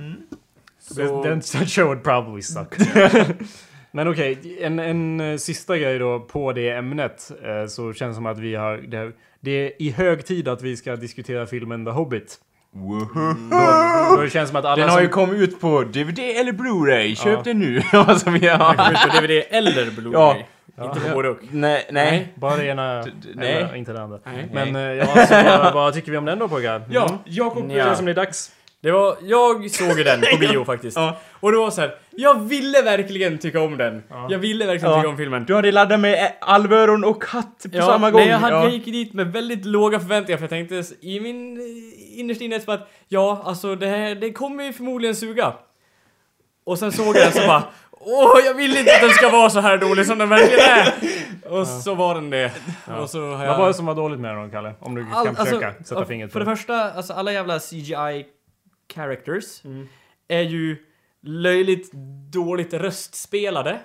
Så... Den den show would probably suck. Men okej, en, en eh, sista grej då på det ämnet. eh, så känns det som att vi har... Det, det är i hög tid att vi ska diskutera filmen The Hobbit. Då, då det känns som att alla Den har som... ju kommit ut på DVD eller Blu-ray. Köp Ja. den nu. alltså, vi har... Ut på DVD eller Blu-ray. Ja. Inte på både och. Nej, nej. Bara det ena, nej. eller inte det andra. Nej. Men eh, ja, så vad, vad tycker vi om den då pojkar? Ja, Mm. Jakob. Det Ja. känns som det är dags. Det var, jag såg ju den på bio faktiskt. Ja. Och det var så här. jag ville verkligen tycka om den. Jag ville verkligen Ja. tycka om filmen. Du hade laddat med alvöron och katt på Ja, samma gång. Nej, jag, hade, ja. jag gick dit med väldigt låga förväntningar för jag tänkte i min eh, innerst inne att ja, alltså det här, det kommer ju förmodligen suga. Och sen såg jag den så bara Åh, jag vill inte att den ska vara så här dålig som den verkligen är! Och så var den det. Och så jag... Vad var det som var dåligt med den Kalle? Om du kan All- försöka alltså, sätta ja, fingret För på det det. första, alltså alla jävla CGI characters Mm. är ju löjligt dåligt röstspelade.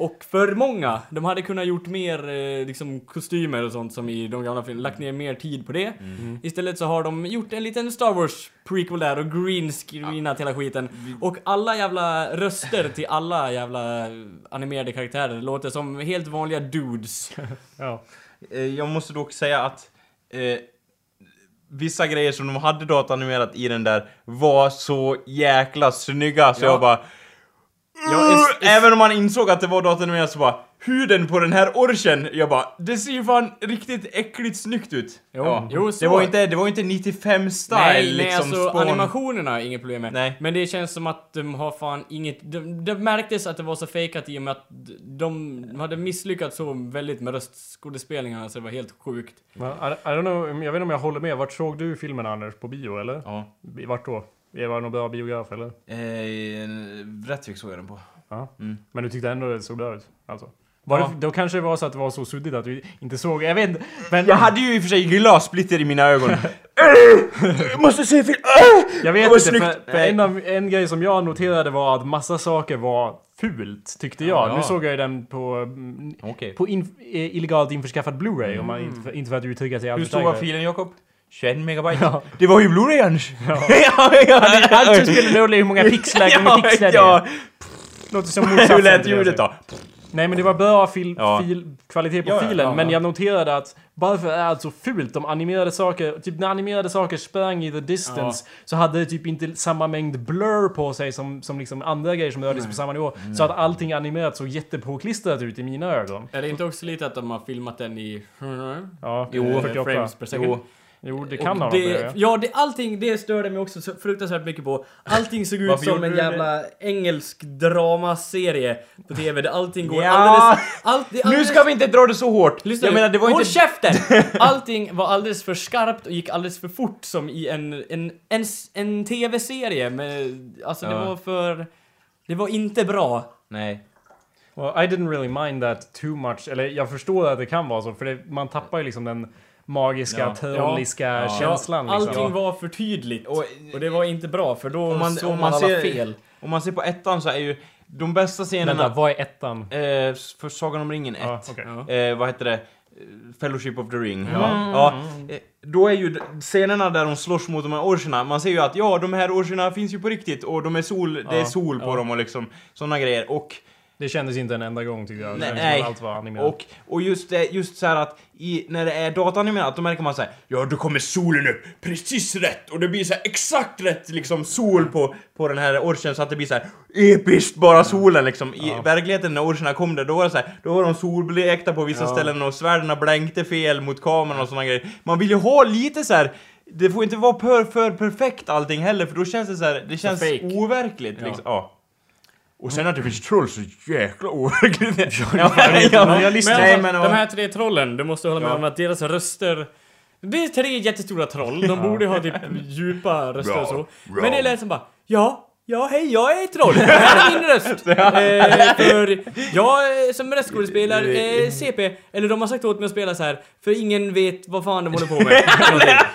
Och för många. De hade kunnat gjort mer eh, liksom kostymer och sånt som i de gamla filmerna, lagt ner mer tid på det. Mm. Istället så har de gjort en liten Star Wars prequel där och green screenat hela skiten. Och alla jävla röster till alla jävla animerade karaktärer låter som helt vanliga dudes. Ja. Eh, Jag måste dock säga att eh, vissa grejer som de hade datanimerat i den där var så jäkla snygga så Ja. jag bara... Ja, Även om man insåg att det var datanimerat så bara... huden på den här orchen, jag bara, det ser ju fan riktigt äckligt snyggt ut. Jo, jo, så. det var inte, det var inte 95 style Nej, nej liksom. alltså spån. animationerna är inget problem med. Nej. Men det känns som att de har fan inget... Det, det märktes att det var så fejkat i och med att de hade misslyckats så väldigt med röstskådespelningarna så det var helt sjukt. Men, I, I don't know, jag vet inte om jag håller med. Vart såg du filmen Anders? På bio eller? Ja. Vart då? Det var någon bra biograf eller? Eh, Rättvik såg jag den på. Ja. Mm. Men du tyckte ändå det såg bra ut? Alltså. Var Ja. det, då kanske det var så att det var så suddigt att du inte såg, jag vet inte. Men Jag hade ju i och för sig glassplitter i mina ögon. Jag måste se film! jag vet det inte, snyggt. för, en, av, en grej som jag noterade var att massa saker var fult, tyckte jag. Ja. Nu såg jag ju den på, mm, Okej. på in, eh, illegalt införskaffad Blu-ray, om man inte, för, inte för att uttrycka sig Hur alltför stor var filen Jakob? 21 megabyte? Ja. Det var ju Blu-ray Anders! Ja. ja, ja, Allt spelar roll i hur många pixlar, gånger pixlar det ja. är. Låter som motsatsen Hur lät det ljudet säger. då? Nej men det var bra fil, Ja. fil, kvalitet på Ja, ja, filen, ja, men ja. jag noterade att varför är allt så fult? De animerade saker, typ när animerade saker sprang i the distance så hade det typ inte samma mängd blur på sig som, som liksom andra grejer som rörde sig på samma nivå. Så att allting animerat såg jättepåklistrat ut i mina ögon. Är det inte också lite att de har filmat den i... Ja, Jo, 48. frames per second? Jo. Jo, det kan ha det, det. ja. Det, allting det störde mig också så fruktansvärt mycket på. Allting såg ut som en du det? jävla engelsk dramaserie på TV där allting går Ja. alldeles... Allt, det är Nu alldeles, ska vi inte dra det så hårt! Lyssna jag nu. menar, det var Håll inte... käften! Allting var alldeles för skarpt och gick alldeles för fort som i en, en, en, s- en TV-serie med... Alltså det Ja. var för... Det var inte bra. Nej. Well, I didn't really mind that too much. Eller jag förstår att det kan vara så, för det, man tappar ju liksom den magiska, Ja. trolliska Ja. känslan. Ja, liksom. allting var för tydligt. Och- Och, det var inte bra för då man- såg man, man alla ser- fel. Om man ser på ettan så är ju de bästa scenerna... Vänta, vad är ettan? Eh, för Sagan om ringen 1. Ja, okej. Ja. eh, vad heter det? Fellowship of the Ring. Ja. Ja. Eh, då är ju scenerna där de slåss mot de här orcherna, man ser ju att ja, de här orcherna finns ju på riktigt och de är sol, det är Ja, sol på ja. dem och liksom såna grejer. Och, Det kändes inte en enda gång tycker jag. Nej, allt var animerat. och, och just, det, just så här att i, när det är datanimerat, då märker man så här, ja då kommer solen upp precis rätt och det blir så här exakt rätt liksom sol på, på den här orchen så att det blir så här episkt bara solen liksom. I Ja. verkligheten när orcherna kom där, då var det så här, då var de solblekta på vissa Ja. ställen och svärden blänkte fel mot kameran och såna grejer. Man vill ju ha lite så här. Det får inte vara för, för perfekt allting heller för då känns det så här, det känns overkligt liksom. Ja. Och sen att det finns troll så jäkla overkligt. inte, men jag lyssnar- Men, men, de här tre trollen, du måste hålla med Ja. om att deras röster... Det är tre jättestora troll, de borde ha typ djupa röster och så. Bra, Men det lät som bara Ja, ja hej jag är ett troll, det här är min röst! eh, för jag eh, som röstskådespelare är CP, eller de har sagt åt mig att spela så här för ingen vet vad fan de håller på med.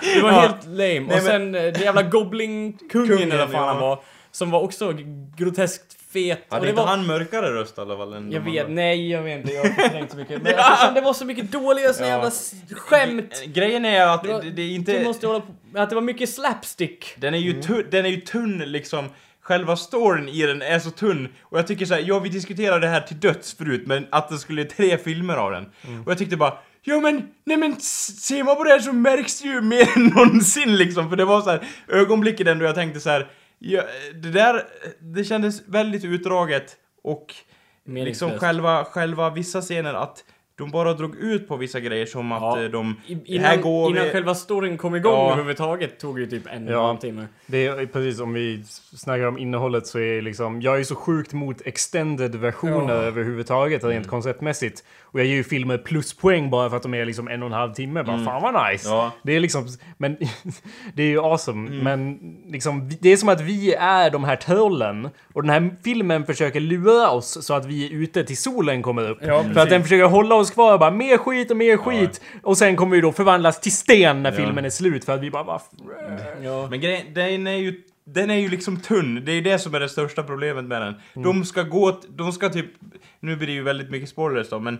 Det var Ja. helt lame. och sen eh, det jävla Goblin-kungen Kungen, eller vad fan ja. han var, som var också groteskt fet. och Hade det inte var, han mörkare röst i alla fall? Än jag vet, andra? nej jag vet inte, jag har förträngt så mycket. Men alltså, sen, det var så mycket dåliga såna Ja. jävla skämt. Grejen är att Det var- det, det är Du inte... måste hålla på, att det var mycket slapstick. Den är ju tunn, den är ju tunn liksom. Själva storyn i den är så tunn. Och jag tycker så här, ja vi diskuterade det här till döds förut, men att det skulle tre filmer av den. Och jag tyckte bara, ja men, nej men ser man på det här så märks det ju mer än någonsin liksom. För det var så här ögonblicken då jag tänkte så här, ja, det där, det kändes väldigt utdraget. Och liksom Meningslöst. själva, själva vissa scener att de bara drog ut på vissa grejer som att Ja. eh, de... I- här Innan, går innan vi- själva storyn kom igång Ja. överhuvudtaget tog ju typ en Ja. halvtimme. Det är precis om vi snackar om innehållet så är liksom, jag är så sjukt mot extended versioner Ja. överhuvudtaget rent konceptmässigt. Och jag ger ju filmer pluspoäng bara för att de är liksom en och en halv timme. Bara, Fan vad nice! Ja. Det är liksom, men det är ju awesome. Men liksom, det är som att vi är de här trollen och den här filmen försöker lura oss så att vi är ute till solen kommer upp. Ja, för att den försöker hålla oss kvar bara mer skit och mer skit. Och sen kommer vi då förvandlas till sten när filmen är slut för att vi bara, bara Ja. Men grejen, den är ju den är ju liksom tunn, det är det som är det största problemet med den. De ska gå, de ska typ, nu blir det ju väldigt mycket spoilers då, men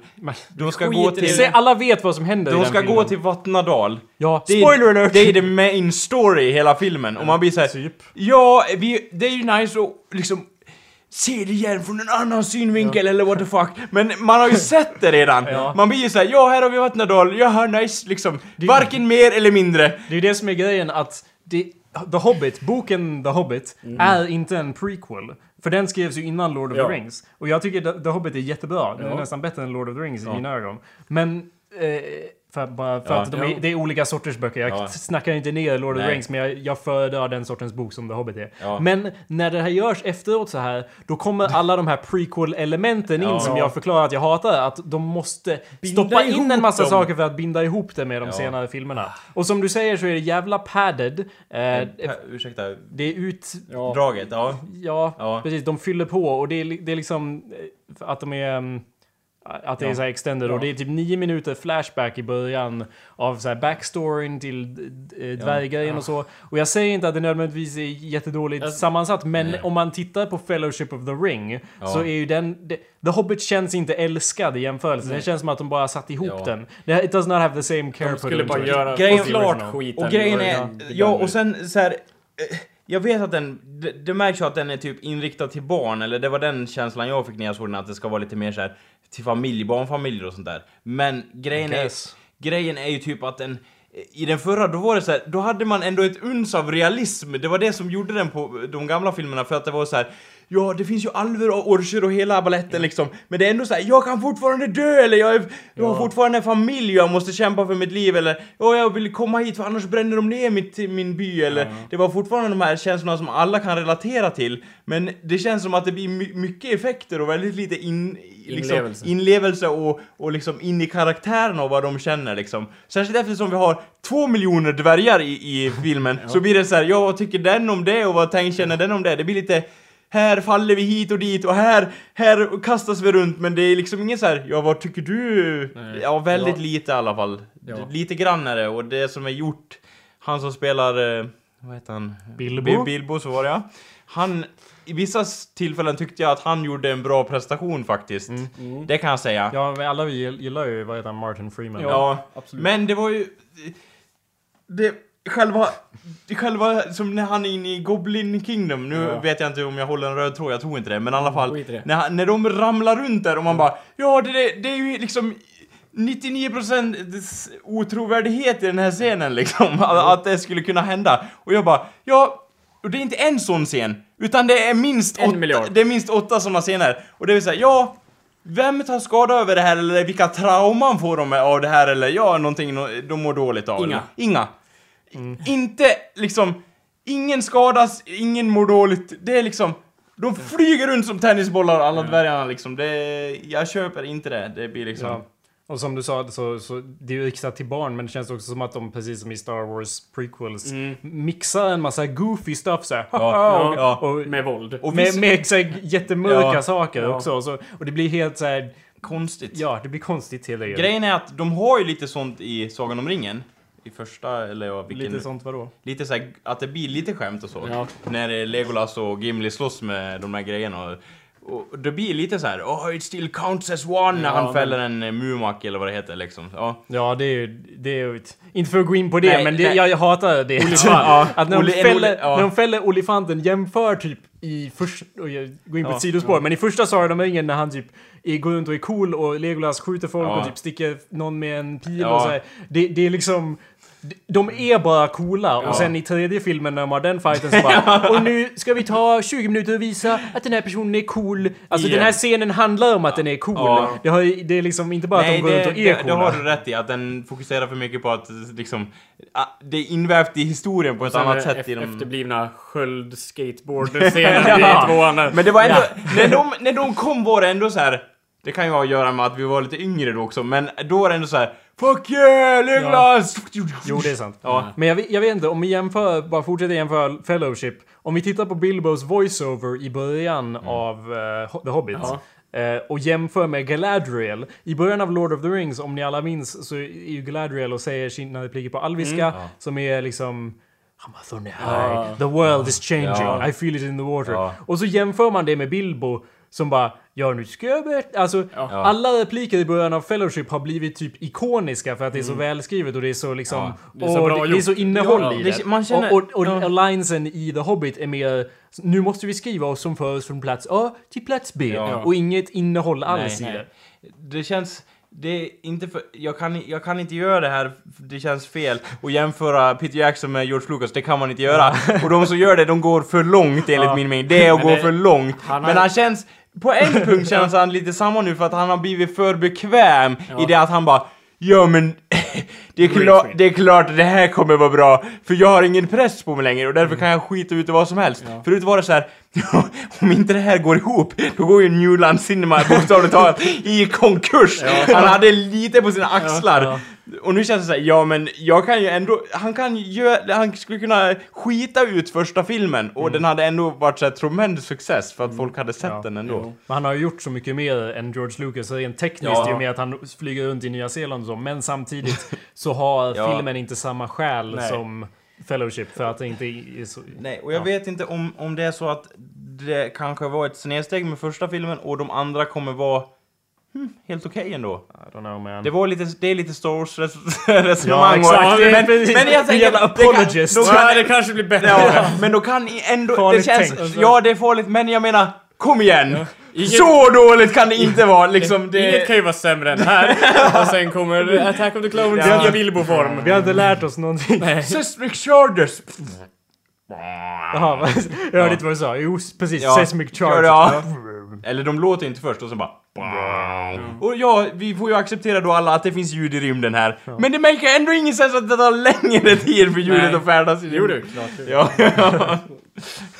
de ska gå i det. till, Se, alla vet vad som händer i de den ska filmen. gå till Vattnadal. Ja, Det är- spoiler alert! Det är the main story i hela filmen, och man blir såhär, Typ. ja, vi, det är ju nice att liksom se det igen från en annan synvinkel eller what the fuck. Men man har ju sett det redan. Ja. Man blir ju såhär, ja här har vi Vattnadal, jaha nice, liksom. Varken mer eller mindre. Det är ju det som är grejen att det, The Hobbit, boken The Hobbit, Mm. är inte en prequel. För den skrevs ju innan Lord of Ja. the Rings. Och jag tycker The- Hobbit är jättebra. Den är nästan bättre än Lord of the Rings i Ja. mina ögon. Men... Eh, för, bara för Ja. att de är, det är olika sorters böcker. Jag Ja. snackar inte ner Lord of the Nej. Rings, men jag, jag föredrar den sortens bok som The Hobbit är. Ja. Men när det här görs efteråt så här, då kommer alla de här prequel-elementen in som jag förklarar att jag hatar. Att de måste Binda stoppa in en massa dem. saker för att binda ihop det med de senare filmerna. Och som du säger så är det jävla padded. Eh, Eh, ursäkta, det är ut... Ja. ja. Precis. De fyller på och det är, det är liksom eh, att de är... Att det är Ja. så här extended Ja. och det är typ nio minuter flashback i början av så här backstoryn till äh, dvärggrejen och så. Och jag säger inte att det nödvändigtvis är jättedåligt Alltså- sammansatt, men Nej. om man tittar på Fellowship of the Ring Ja. så är ju den... det- The Hobbit känns inte älskad i jämförelse. Det känns som att de bara satt ihop Ja. den. Det, it does not have the same care De skulle bara göra Grejen- klart skiten. Och grejen är, ja och sen så här. eh, Jag vet att den, det, det märks ju att den är typ inriktad till barn, eller det var den känslan jag fick när jag såg den, att det ska vara lite mer så här till familj, barnfamiljer och sånt där. Men grejen är, grejen är ju typ att den, i den förra, då var det så här, då hade man ändå ett uns av realism. Det var det som gjorde den på de gamla filmerna, för att det var så här. Ja, det finns ju alver och orcher och hela baletten liksom. Men det är ändå så här, jag kan fortfarande dö eller jag, är, jag har fortfarande en familj jag måste kämpa för mitt liv eller ja, jag vill komma hit för annars bränner de ner mitt, min by eller det var fortfarande de här känslorna som alla kan relatera till. Men det känns som att det blir my- mycket effekter och väldigt lite in, liksom, Inlevelse. inlevelse och, och liksom in i karaktärerna och vad de känner liksom. Särskilt eftersom vi har två miljoner dvärgar i, i filmen så blir det så här, ja vad tycker den om det och vad tänker, känner den om det? Det blir lite här faller vi hit och dit och här, här kastas vi runt men det är liksom ingen så här, ja vad tycker du? Nej. Ja väldigt Ja. lite i alla fall. Ja. Lite grann är det och det som är gjort, han som spelar, eh, vad heter han? Bilbo. Bi- Bilbo så var det ja. Han, i vissa tillfällen tyckte jag att han gjorde en bra prestation faktiskt. Mm. Det kan jag säga. Ja, men alla vi gillar ju, vad heter han, Martin Freeman. Ja, absolut. men det var ju... Det, själva... Själva, som när han är inne i Goblin Kingdom, nu Ja. vet jag inte om jag håller en röd tråd, jag tror inte det, men i alla fall. I det. När, han- när de ramlar runt där och man bara, ja det, det, är ju liksom 99% otrovärdighet i den här scenen liksom, att, att det skulle kunna hända. Och jag bara, ja, och det är inte en sån scen, utan det är minst En åtta, miljard. det är minst åtta såna scener. Och det vill säga, ja, vem tar skada över det här eller vilka trauman får de av det här eller ja, någonting de mår dåligt av? Inga. Inga. Inte liksom, ingen skadas, ingen mår dåligt. Det är liksom, de flyger runt som tennisbollar alla dvärgarna liksom. Det, jag köper inte det. Det blir liksom... Ja. Och som du sa, så, så det är ju riktat till barn, men det känns också som att de, precis som i Star Wars prequels, mixar en massa goofy stuff såhär. Ja, ja. Och, Med våld. Och med, med så här, jättemörka Ja. saker Ja. också. Och, så, och det blir helt så här, konstigt. ja, det blir konstigt hela tiden. Grejen är att de har ju lite sånt i Sagan om ringen. I första, eller ja, vilken... Lite sånt vadå? Lite så här, att det blir lite skämt och så. Ja. När Legolas och Gimli slåss med de här grejerna. Och, och det blir lite så här, oh it still counts as one när Ja, han men- fäller en eh, Mumak eller vad det heter liksom. Ja. Ja, det är ju... Det är ju ett, inte för att gå in på det, Nej, men det, nej. jag, jag hatar det. Ja. Att när de, fäller, Oli- ja. när de fäller olifanten jämför typ i första... Går in på Ja, ett sidospår, men i första Sagan om ringen när han typ är, går runt och är cool och Legolas skjuter folk Ja. och typ sticker någon med en pil Ja. och så här. Det, det är liksom... De är bara coola Ja. och sen i tredje filmen när de har den fighten så bara Och nu ska vi ta 20 minuter och visa att den här personen är cool. Alltså Ja. den här scenen handlar om att den är cool. Ja. Det, har, det är liksom inte bara att de går det, runt och är det, det coola. har du rätt i, att den fokuserar för mycket på att liksom... Det är invävt i historien på ett annat sätt i de... efterblivna sköld skateboard-scenen i tvåan. Men det var ändå, när, de, när de kom var det ändå så här. Det kan ju ha att göra med att vi var lite yngre då också, men då var det ändå så här. Fuck yeah, Legolas! Jo, det är sant. Ja. Men jag, vet- jag vet inte, om vi jämför, bara fortsätter jämföra Fellowship. Om vi tittar på Bilbos voiceover i början av eh, The Hobbit. eh, och jämför med Galadriel. I början av Lord of the Rings, om ni alla minns, så är ju Galadriel och säger sina repliker på alviska. Som är liksom... High. The world is changing. Ja. I feel it in the water. Ja. Och så jämför man det med Bilbo som bara Ja nu ska jag berätta. Alltså alla repliker i början av Fellowship har blivit typ ikoniska för att det är så välskrivet och det är så liksom... Ja, det är så och det, det är så innehåll Ja, i det- det. man känner- och och, och ja. linesen i The Hobbit är mer Nu måste vi skriva oss som för oss från plats A till plats B. Ja. Och inget innehåll alls Nej. i det. Det känns... det är inte för, jag, kan, jag kan inte göra det här, det känns fel. Och jämföra Peter Jackson med George Lucas, det kan man inte göra. Och de som gör det, de går för långt enligt Ja. min mening. Det är att gå för långt. han har- Men han känns, på en punkt känns han lite samma nu för att han har blivit för bekväm i det att han bara Ja men, det är, klart, det är klart att det här kommer vara bra, för jag har ingen press på mig längre och därför kan jag skita ut i vad som helst. Förut var det så här, om inte det här går ihop, då går ju Newland Cinema bokstavligt talat i konkurs. Han hade lite på sina axlar. Ja, Och nu känns det så här, ja men jag kan ju ändå, han kan ju han skulle kunna skita ut första filmen och den hade ändå varit så här tremendous success för att folk hade sett Ja. den ändå. Men han har ju gjort så mycket mer än George Lucas rent tekniskt Ja. i och med att han flyger runt i Nya Zeeland och så. Men samtidigt så har Ja. filmen inte samma själ som Fellowship för att det inte är så... Nej, och jag Ja. vet inte om, om det är så att det kanske var ett snedsteg med första filmen och de andra kommer vara hmm, helt okej ändå. I don't know man. Det var lite, det är lite Star Wars res- det är men, precis- men jag tänker... jävla det kan- apologist. då Så kan- här, det kanske blir bättre. Ja, men då kan ni ändå... Farligt det känns... tänkt. Ja, det är farligt, men jag menar, kom igen! Inget- Så dåligt kan det inte vara, liksom. Det, Inget kan ju vara sämre än här. Och sen kommer Attack of the Clones Ja. i Bilbo-form. Vi har inte lärt oss någonting. Seismic Chargers! Jaha, jag hörde inte vad du sa. Jo, precis. Ja. Seismic charge. Ja. Eller de låter inte först och så bara... Och ja, vi får ju acceptera då alla att det finns ljud i rymden här. Men det märker ändå ingen sens att det tar längre tid för ljudet Nej. att färdas i Jo rymden. du, klart. Ja,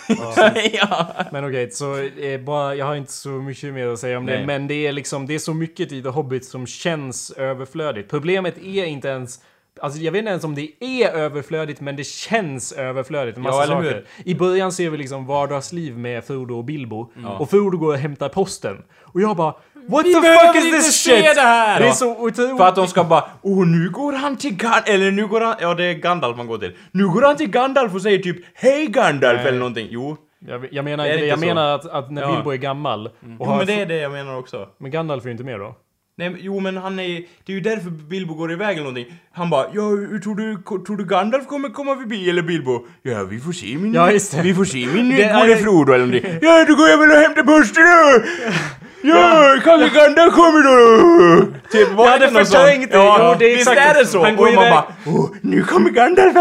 ja. Men okej, så eh, bara, jag har inte så mycket mer att säga om det. Nej. Men det är liksom, det är så mycket i The Hobbit som känns överflödigt. Problemet är inte ens Alltså jag vet inte ens om det är överflödigt men det känns överflödigt. En massa Ja, saker. hur? I början ser vi liksom vardagsliv med Frodo och Bilbo. Och Frodo går och hämtar posten. Och jag bara What the behöver fuck is this shit? det här! Det är så otroligt. För att de ska bara Åh, nu går han till Gandalf, eller nu går han, ja det är Gandalf man går till. Nu går han till Gandalf och säger typ Hej Gandalf Nej. eller någonting. Jo. Jag, jag menar. Jag menar att, att när Ja. Bilbo är gammal. Och Jo men det är det jag menar också. men Gandalf är ju inte med då. Nej, men- jo men han är det är ju därför Bilbo går iväg eller någonting. Han bara, ja tror du, tror du Gandalf kommer komma förbi eller Bilbo? Ja vi får se min, Ja, just det. vi får se min Det gode Frodo eller någonting. Ja då går jag väl och hämtar posten då! Ja, kanske Gandalf kommer då! Typ, var Jag hade förträngt det. Ja, Jo, det är visst är det så? Han går och man bara, oh, nu kommer Gandalf.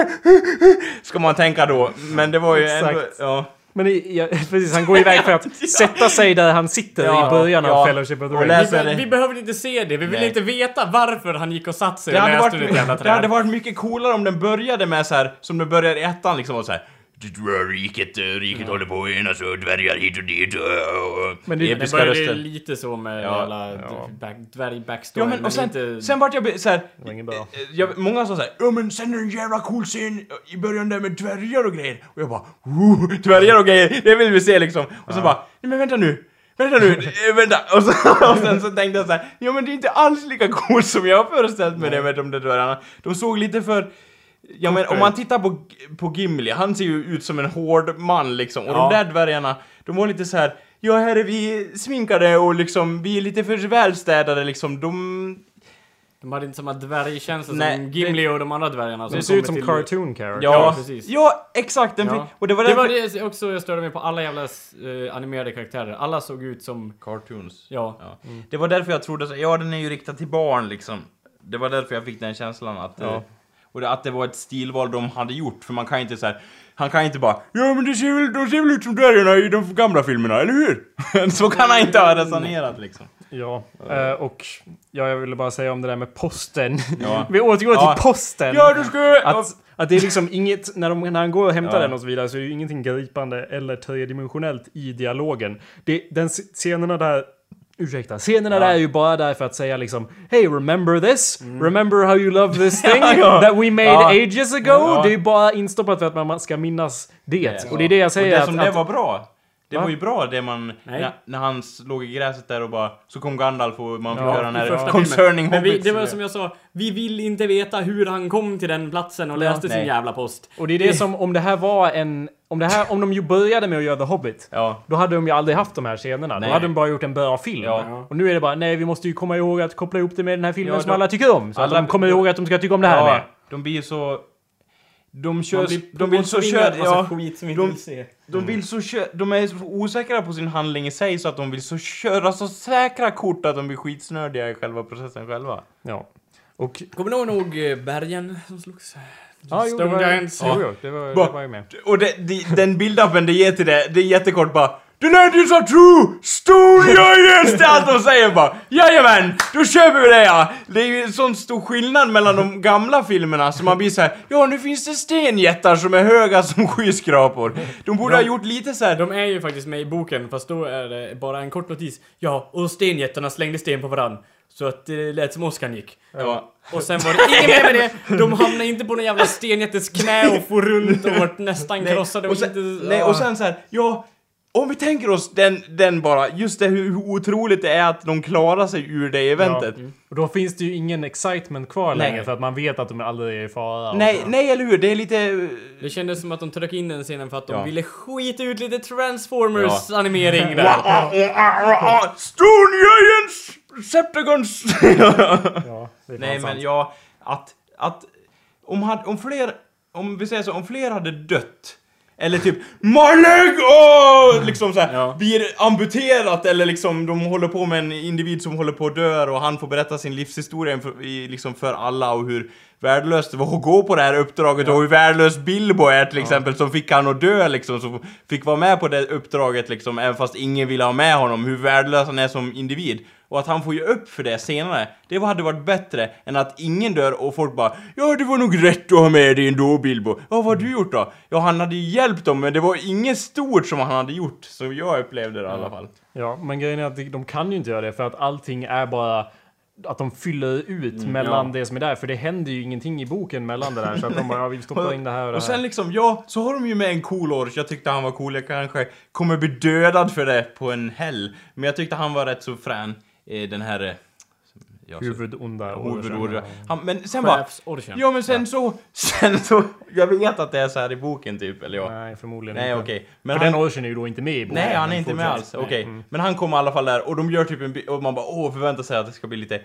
Ska man tänka då. Men det var ju ändå, Exakt. ja. Men i, ja, precis, han går iväg för att sätta sig där han sitter Ja, i början ja. av Fellowship of the Och Ring. Vi, be- det. vi behöver inte se det, vi vill Nej. inte veta varför han gick och satt sig Det och läste varit, ett jävla det hade träd. varit mycket coolare om den började med så här som den börjar i ettan liksom och så här. "Det tror Riket, eh, riket håller på att enas och dvärgar hit och dit och... Men det- Det episka började röster. lite så med Ja, jävla ja. back, dvärg-backstory. Ja men och sen, inte... sen vart jag be- så här, var ingen bra. eh, jag, Många sa såhär, ja men sen är det en jävla cool scen i början där med dvärgar och grejer. Och jag bara, oh, dvärgar och grejer, det vill vi se liksom. Och så bara, nej men vänta nu. Vänta nu, eh, vänta! Och, så, och sen så tänkte jag så här, ja men det är inte alls lika coolt som jag har föreställt mig det med de där dvärgarna. De såg lite för... Ja men om man tittar på, på Gimli, han ser ju ut som en hård man liksom. Och Ja. de där dvärgarna, de var lite så här. Ja, här är vi sminkade och liksom, vi är lite för välstädade liksom. De... De hade inte samma dvärgkänsla Nej, som Gimli och de andra dvärgarna som Det ser ut som cartoon character. Ja, Ja, precis. Ja, exakt! Den Ja. och det var Det var det också jag störde mig på, alla jävla eh, animerade karaktärer. Alla såg ut som... Cartoons. Ja. Ja. Det var därför jag trodde så, ja den är ju riktad till barn liksom. Det var därför jag fick den känslan att... Ja. eh, Och att det var ett stilval de hade gjort, för man kan inte så här. Han kan inte bara Ja men det ser väl, de ser väl ut som dvärgarna i de gamla filmerna, eller hur? så kan han inte ha resonerat liksom. Ja, eh, och ja, jag ville bara säga om det där med posten. Ja. Vi återgår Ja. till posten. Ja du ska... Att, att det är liksom inget, när, de, när han går och hämtar Ja. den och så vidare så är det ju ingenting gripande eller tredimensionellt i dialogen. Det, den scenerna där Ursäkta, scenerna där är ju bara där för att säga liksom Hey, remember this? Remember how you love this thing Ja, ja. that we made Ja. ages ago? Ja. Det är ju bara instoppat för att man ska minnas det. Och det är det jag säger Och det som att det var bra. Det Va? var ju bra det man... När, när han låg i gräset där och bara... Så kom Gandalf och man fick Ja, höra den här första concerning. Men vi, det var som jag sa, vi vill inte veta hur han kom till den platsen och läste sin nej. jävla post. Och det är det som, om det här var en... Om, det här, om de ju började med att göra The Hobbit, Ja. då hade de ju aldrig haft de här scenerna. Nej. Då hade de bara gjort en bra film. Ja. Och nu är det bara, nej vi måste ju komma ihåg att koppla ihop det med den här filmen Ja, som de- alla tycker om. Så alla- att de kommer ihåg att de ska tycka om det här ja, med. de blir ju så... de kör, blir de vill så köra, ja, skit som vi de- vill se. de vill så kö- de är så osäkra på sin handling i sig så att de vill så köra så säkra kort att de blir skitsnördiga i själva processen själva. Ja. Och... Kommer du ihåg nog eh, bergen som slogs? Ja, jo, det var. Jo, jo, det var, det var ju med. Och det, det, den bildappen det ger till det, det är jättekort bara The legends are true! Stone Giants! Det är allt de säger bara Jajamän! Då köper vi det ja! Det är ju en sån stor skillnad mellan de gamla filmerna så man blir så här: Ja nu finns det stenjättar som är höga som skyskrapor. De borde ha gjort lite så här. De är ju faktiskt med i boken, fast då är det bara en kort notis. Ja, och stenjättarna slängde sten på varann. Så att det lät som åskan gick. Ja. Och sen var det inget mer med det. De hamnade inte på någon jävla stenjättes knä och for runt och vart nästan krossade. och sen, inte, nej, och sen så här, ja, om vi tänker oss den, den bara, just det hur, hur otroligt det är att de klarar sig ur det eventet. Ja. Och då finns det ju ingen excitement kvar Nej. längre för att man vet att de aldrig är i fara. Nej, nej eller hur? Det är lite... Det kändes som att de tryckte in den scenen för att de Ja. ville skita ut lite Transformers Ja. animering där. Stone Giants! Septicons! Ja, Nej men ja, att, att om, had, om fler, om vi säger så, om fler hade dött eller typ My leg! Oh! Liksom såhär, Ja. blir amputerat eller liksom de håller på med en individ som håller på att dö och han får berätta sin livshistoria inför, i, liksom för alla och hur värdelöst det var att gå på det här uppdraget och hur värdelös Bilbo är till exempel som fick han att dö liksom, som fick vara med på det uppdraget liksom även fast ingen ville ha med honom, hur värdelös han är som individ. Och att han får ge upp för det senare, det hade varit bättre än att ingen dör och folk bara Ja, det var nog rätt att ha med dig ändå Bilbo. Ja, vad har du gjort då? Ja, han hade ju hjälpt dem, men det var inget stort som han hade gjort. Så jag upplevde det i alla fall. Ja, men grejen är att de kan ju inte göra det för att allting är bara att de fyller ut Mm, mellan ja. det som är där. För det händer ju ingenting i boken mellan det där. Så att de bara, ja, vi stoppar in det här och det Och sen här. liksom, ja, så har de ju med en cool orch. Jag tyckte han var cool. Jag kanske kommer bli dödad för det på en häll. Men jag tyckte han var rätt så frän. eh, Den här... Ja, så- Huvudonda huvudorder. Han, men sen bara... Chefsorchen. Ja men sen så, sen så, jag vet att det är så här i boken typ, eller ja. Nej, förmodligen Nej inte. okej. Men Men den han, orchen är ju då inte med i boken. nej han är inte med alls, okej. Mm. Men han kommer i alla fall där och de gör typ en och man bara åh förväntar sig att det ska bli lite,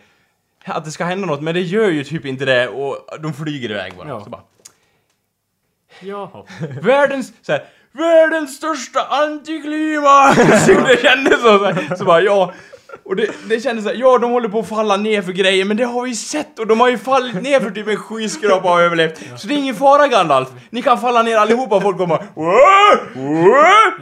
att det ska hända något, men det gör ju typ inte det och de flyger iväg bara. Ja. Så bara Jaha. världens, så här, världens största antiklimax! det kändes så, så, så bara ja. Och det, det kändes såhär, ja de håller på att falla ner för grejer, men det har vi sett och de har ju fallit ner för typ en skyskrapa och överlevt. Så det är ingen fara Gandalf. Ni kan falla ner allihopa och folk kommer bara!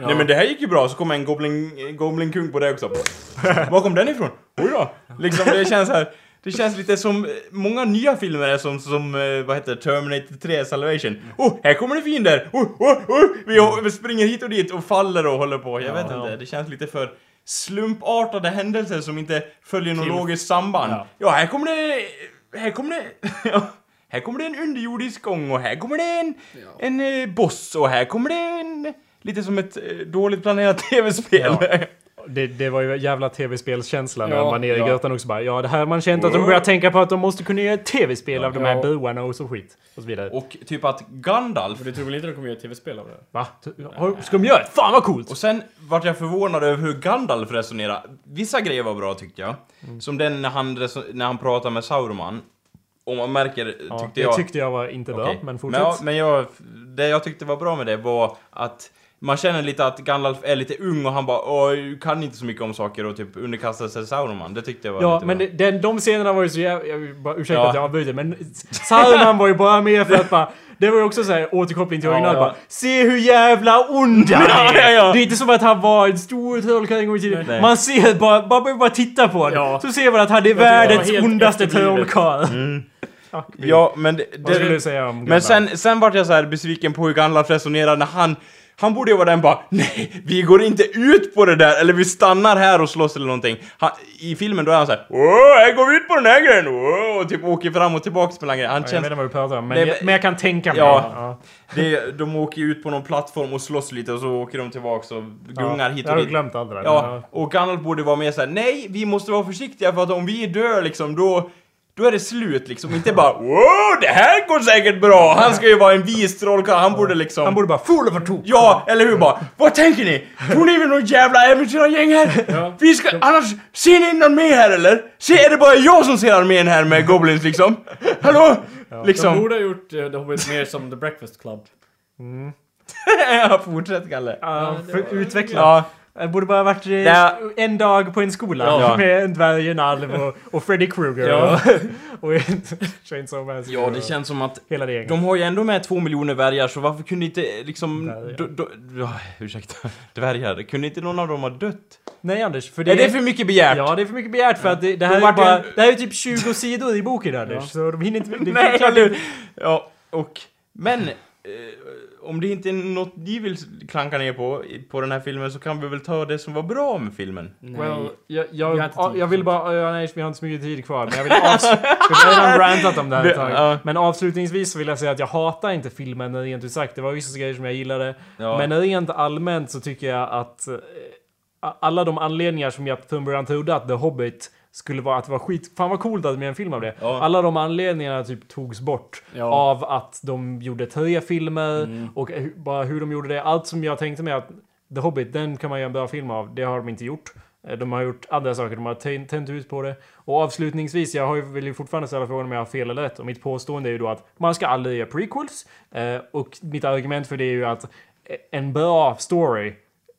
Nej men det här gick ju bra, så kom en goblin, goblin kung på det också. Var kom den ifrån? Oj då. Liksom det känns här. Det känns lite som, eh, många nya filmer är som, som eh, vad heter Terminator 3 Salvation. Oh, här kommer det fiender! Oh, oh, oh. Vi, vi springer hit och dit och faller och håller på. Jag vet Ja. inte, det känns lite för slumpartade händelser som inte följer något logiskt samband. Ja. Ja. här kommer det... Här kommer det... ja, här kommer det en underjordisk gång och här kommer det en, en eh, boss och här kommer det en... Lite som ett eh, dåligt planerat tv-spel. Det, det var ju jävla tv-spelskänsla när Ja, man nere i ja. grötan också bara Ja, det här man känt att de börjar tänka på att de måste kunna göra ett tv-spel av de här Ja. buarna och så skit. Och så vidare. och typ att Gandalf Du tror väl inte de kommer göra ett tv-spel av det? Va? Har- Ska de göra det? Fan vad coolt! Och sen vart jag förvånad över hur Gandalf resonerar. Vissa grejer var bra tyckte jag. Som den när han, när han pratar med Sauroman. Och man märker, Ja, tyckte det jag... tyckte jag var inte bra, Okej. men fortsätt. ja, men jag, det jag tyckte var bra med det var att man känner lite att Gandalf är lite ung och han bara Åh, kan inte så mycket om saker och typ underkastar sig Sauroman. Det tyckte jag var Ja, lite men bra. det- den, de scenerna var ju så jävla... Jag bara, ursäkta Ja. att jag avbryter, men Sauron var ju bara med för att bara... Det var ju också så här återkoppling till Ja, originalet ja. bara Se hur jävla ond han Ja, är! ja, ja. Det är inte som att han var en stor trollkarl en gång i tiden. Nej. Man ser bara, man behöver bara titta på honom. Ja. Så ser man att han är världens ondaste trollkarl. Ja, men det... Vad skulle det du säga om men Gandalf? sen, sen vart jag så här besviken på hur Gandalf resonerar när han han borde ju vara den bara Nej, vi går inte ut på det där, eller vi stannar här och slåss eller någonting. Han, I filmen då är han såhär Åh, här går vi ut på den här grejen! Åh, och typ åker fram och tillbaks mellan grejer. Han Ja, jag känns vet inte vad du pratar om, men, Nej, jag, men- jag kan tänka mig. Ja. ja. Det, de åker ut på någon plattform och slåss lite och så åker de tillbaks och gungar hit Jag och har dit. glömt allt det där. Ja, och Gandalf borde vara mer såhär, nej, vi måste vara försiktiga för att om vi dör liksom, då... då är det slut liksom. Inte bara wow, det här går säkert bra! Han ska ju vara en vis trollkarl, han borde liksom... Han borde bara full för tok. Ja, eller hur bara? Vad tänker ni? Tror ni vi är något jävla äventyrargäng här? Vi ska, annars, ser ni någon med här eller? Se, är det bara jag som ser armén här med goblins liksom? Hallå? De Liksom. borde ha gjort uh, The Hobbit mer som The Breakfast Club. ja, fortsätt Kalle. Ja, för utveckla. Ja, Det borde bara varit eh, Ja. en dag på en skola Ja. med en dvärg, en alv och, och Freddy Krueger Ja. och, och Chainsaw Massacre. ja, det känns som att Hela det de har ju ändå med två miljoner dvärgar så varför kunde inte liksom... Dvärgar. Do, do, ja, ursäkta. Dvärgar. Kunde inte någon av dem ha dött? Nej Anders, för det Är det för mycket begärt? Ja, det är för mycket begärt för att det, det här Då är bara... en- Det här är typ 20 sidor i boken Anders, så de hinner inte... Nej, eller Ja, och... Men... Eh, om det inte är något ni vill klanka ner på, på den här filmen, så kan vi väl ta det som var bra med filmen? Nej. Well, jag, jag, har inte tid jag vill bara... Ja, nej, vi har inte så mycket tid kvar. Men jag vill avs- Vi har redan rantat om det här ett tag. Men avslutningsvis så vill jag säga att jag hatar inte filmen rent ut sagt. Det var vissa grejer som jag gillade. Ja. Men rent allmänt så tycker jag att... eh, alla de anledningar som jag från början trodde att The Hobbit skulle vara att det var skit... Fan vad coolt att blev en film av det. Ja. Alla de anledningarna typ togs bort. Ja. Av att de gjorde tre filmer Mm. och hu- bara hur de gjorde det. Allt som jag tänkte mig att The Hobbit, den kan man göra en bra film av. Det har de inte gjort. Eh, De har gjort andra saker, de har tänt ut på det. Och avslutningsvis, jag har ju, vill ju fortfarande ställa frågan om jag har fel eller rätt. Och mitt påstående är ju då att man ska aldrig göra prequels. Eh, och mitt argument för det är ju att eh, en bra story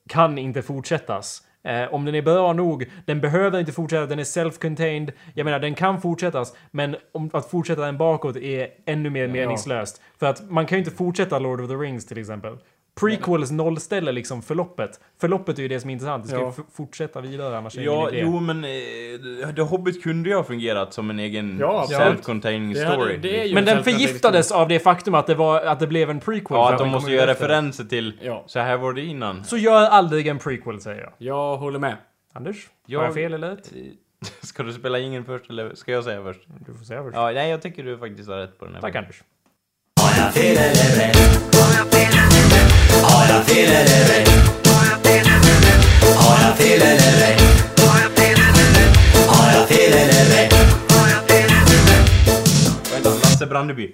kan inte fortsättas. Eh, om den är bra nog, den behöver inte fortsätta, den är self-contained. Jag menar, den kan fortsättas, men om, att fortsätta den bakåt är ännu mer meningslöst. För att man kan ju inte fortsätta Lord of the Rings till exempel. Prequels nollställer liksom förloppet. Förloppet är ju det som är intressant. Det ska Ja. ju fortsätta vidare, annars är det Ja, ingen idé. jo men eh, The Hobbit kunde ju ha fungerat som en egen Ja, self-containing Det hade- story. det är ju Men en den förgiftades av det faktum att det, var, att det blev en prequel. Ja, att de måste göra referenser till Ja. så här var det innan. Så gör aldrig en prequel, säger jag. Jag håller med. Anders? Jag- Har jag fel eller rätt? Ska du spela ingen först eller ska jag säga först? Du får säga först. Ja, nej jag tycker du faktiskt har rätt på den här. Tack punkten. Anders. Har jag fel Brandeby.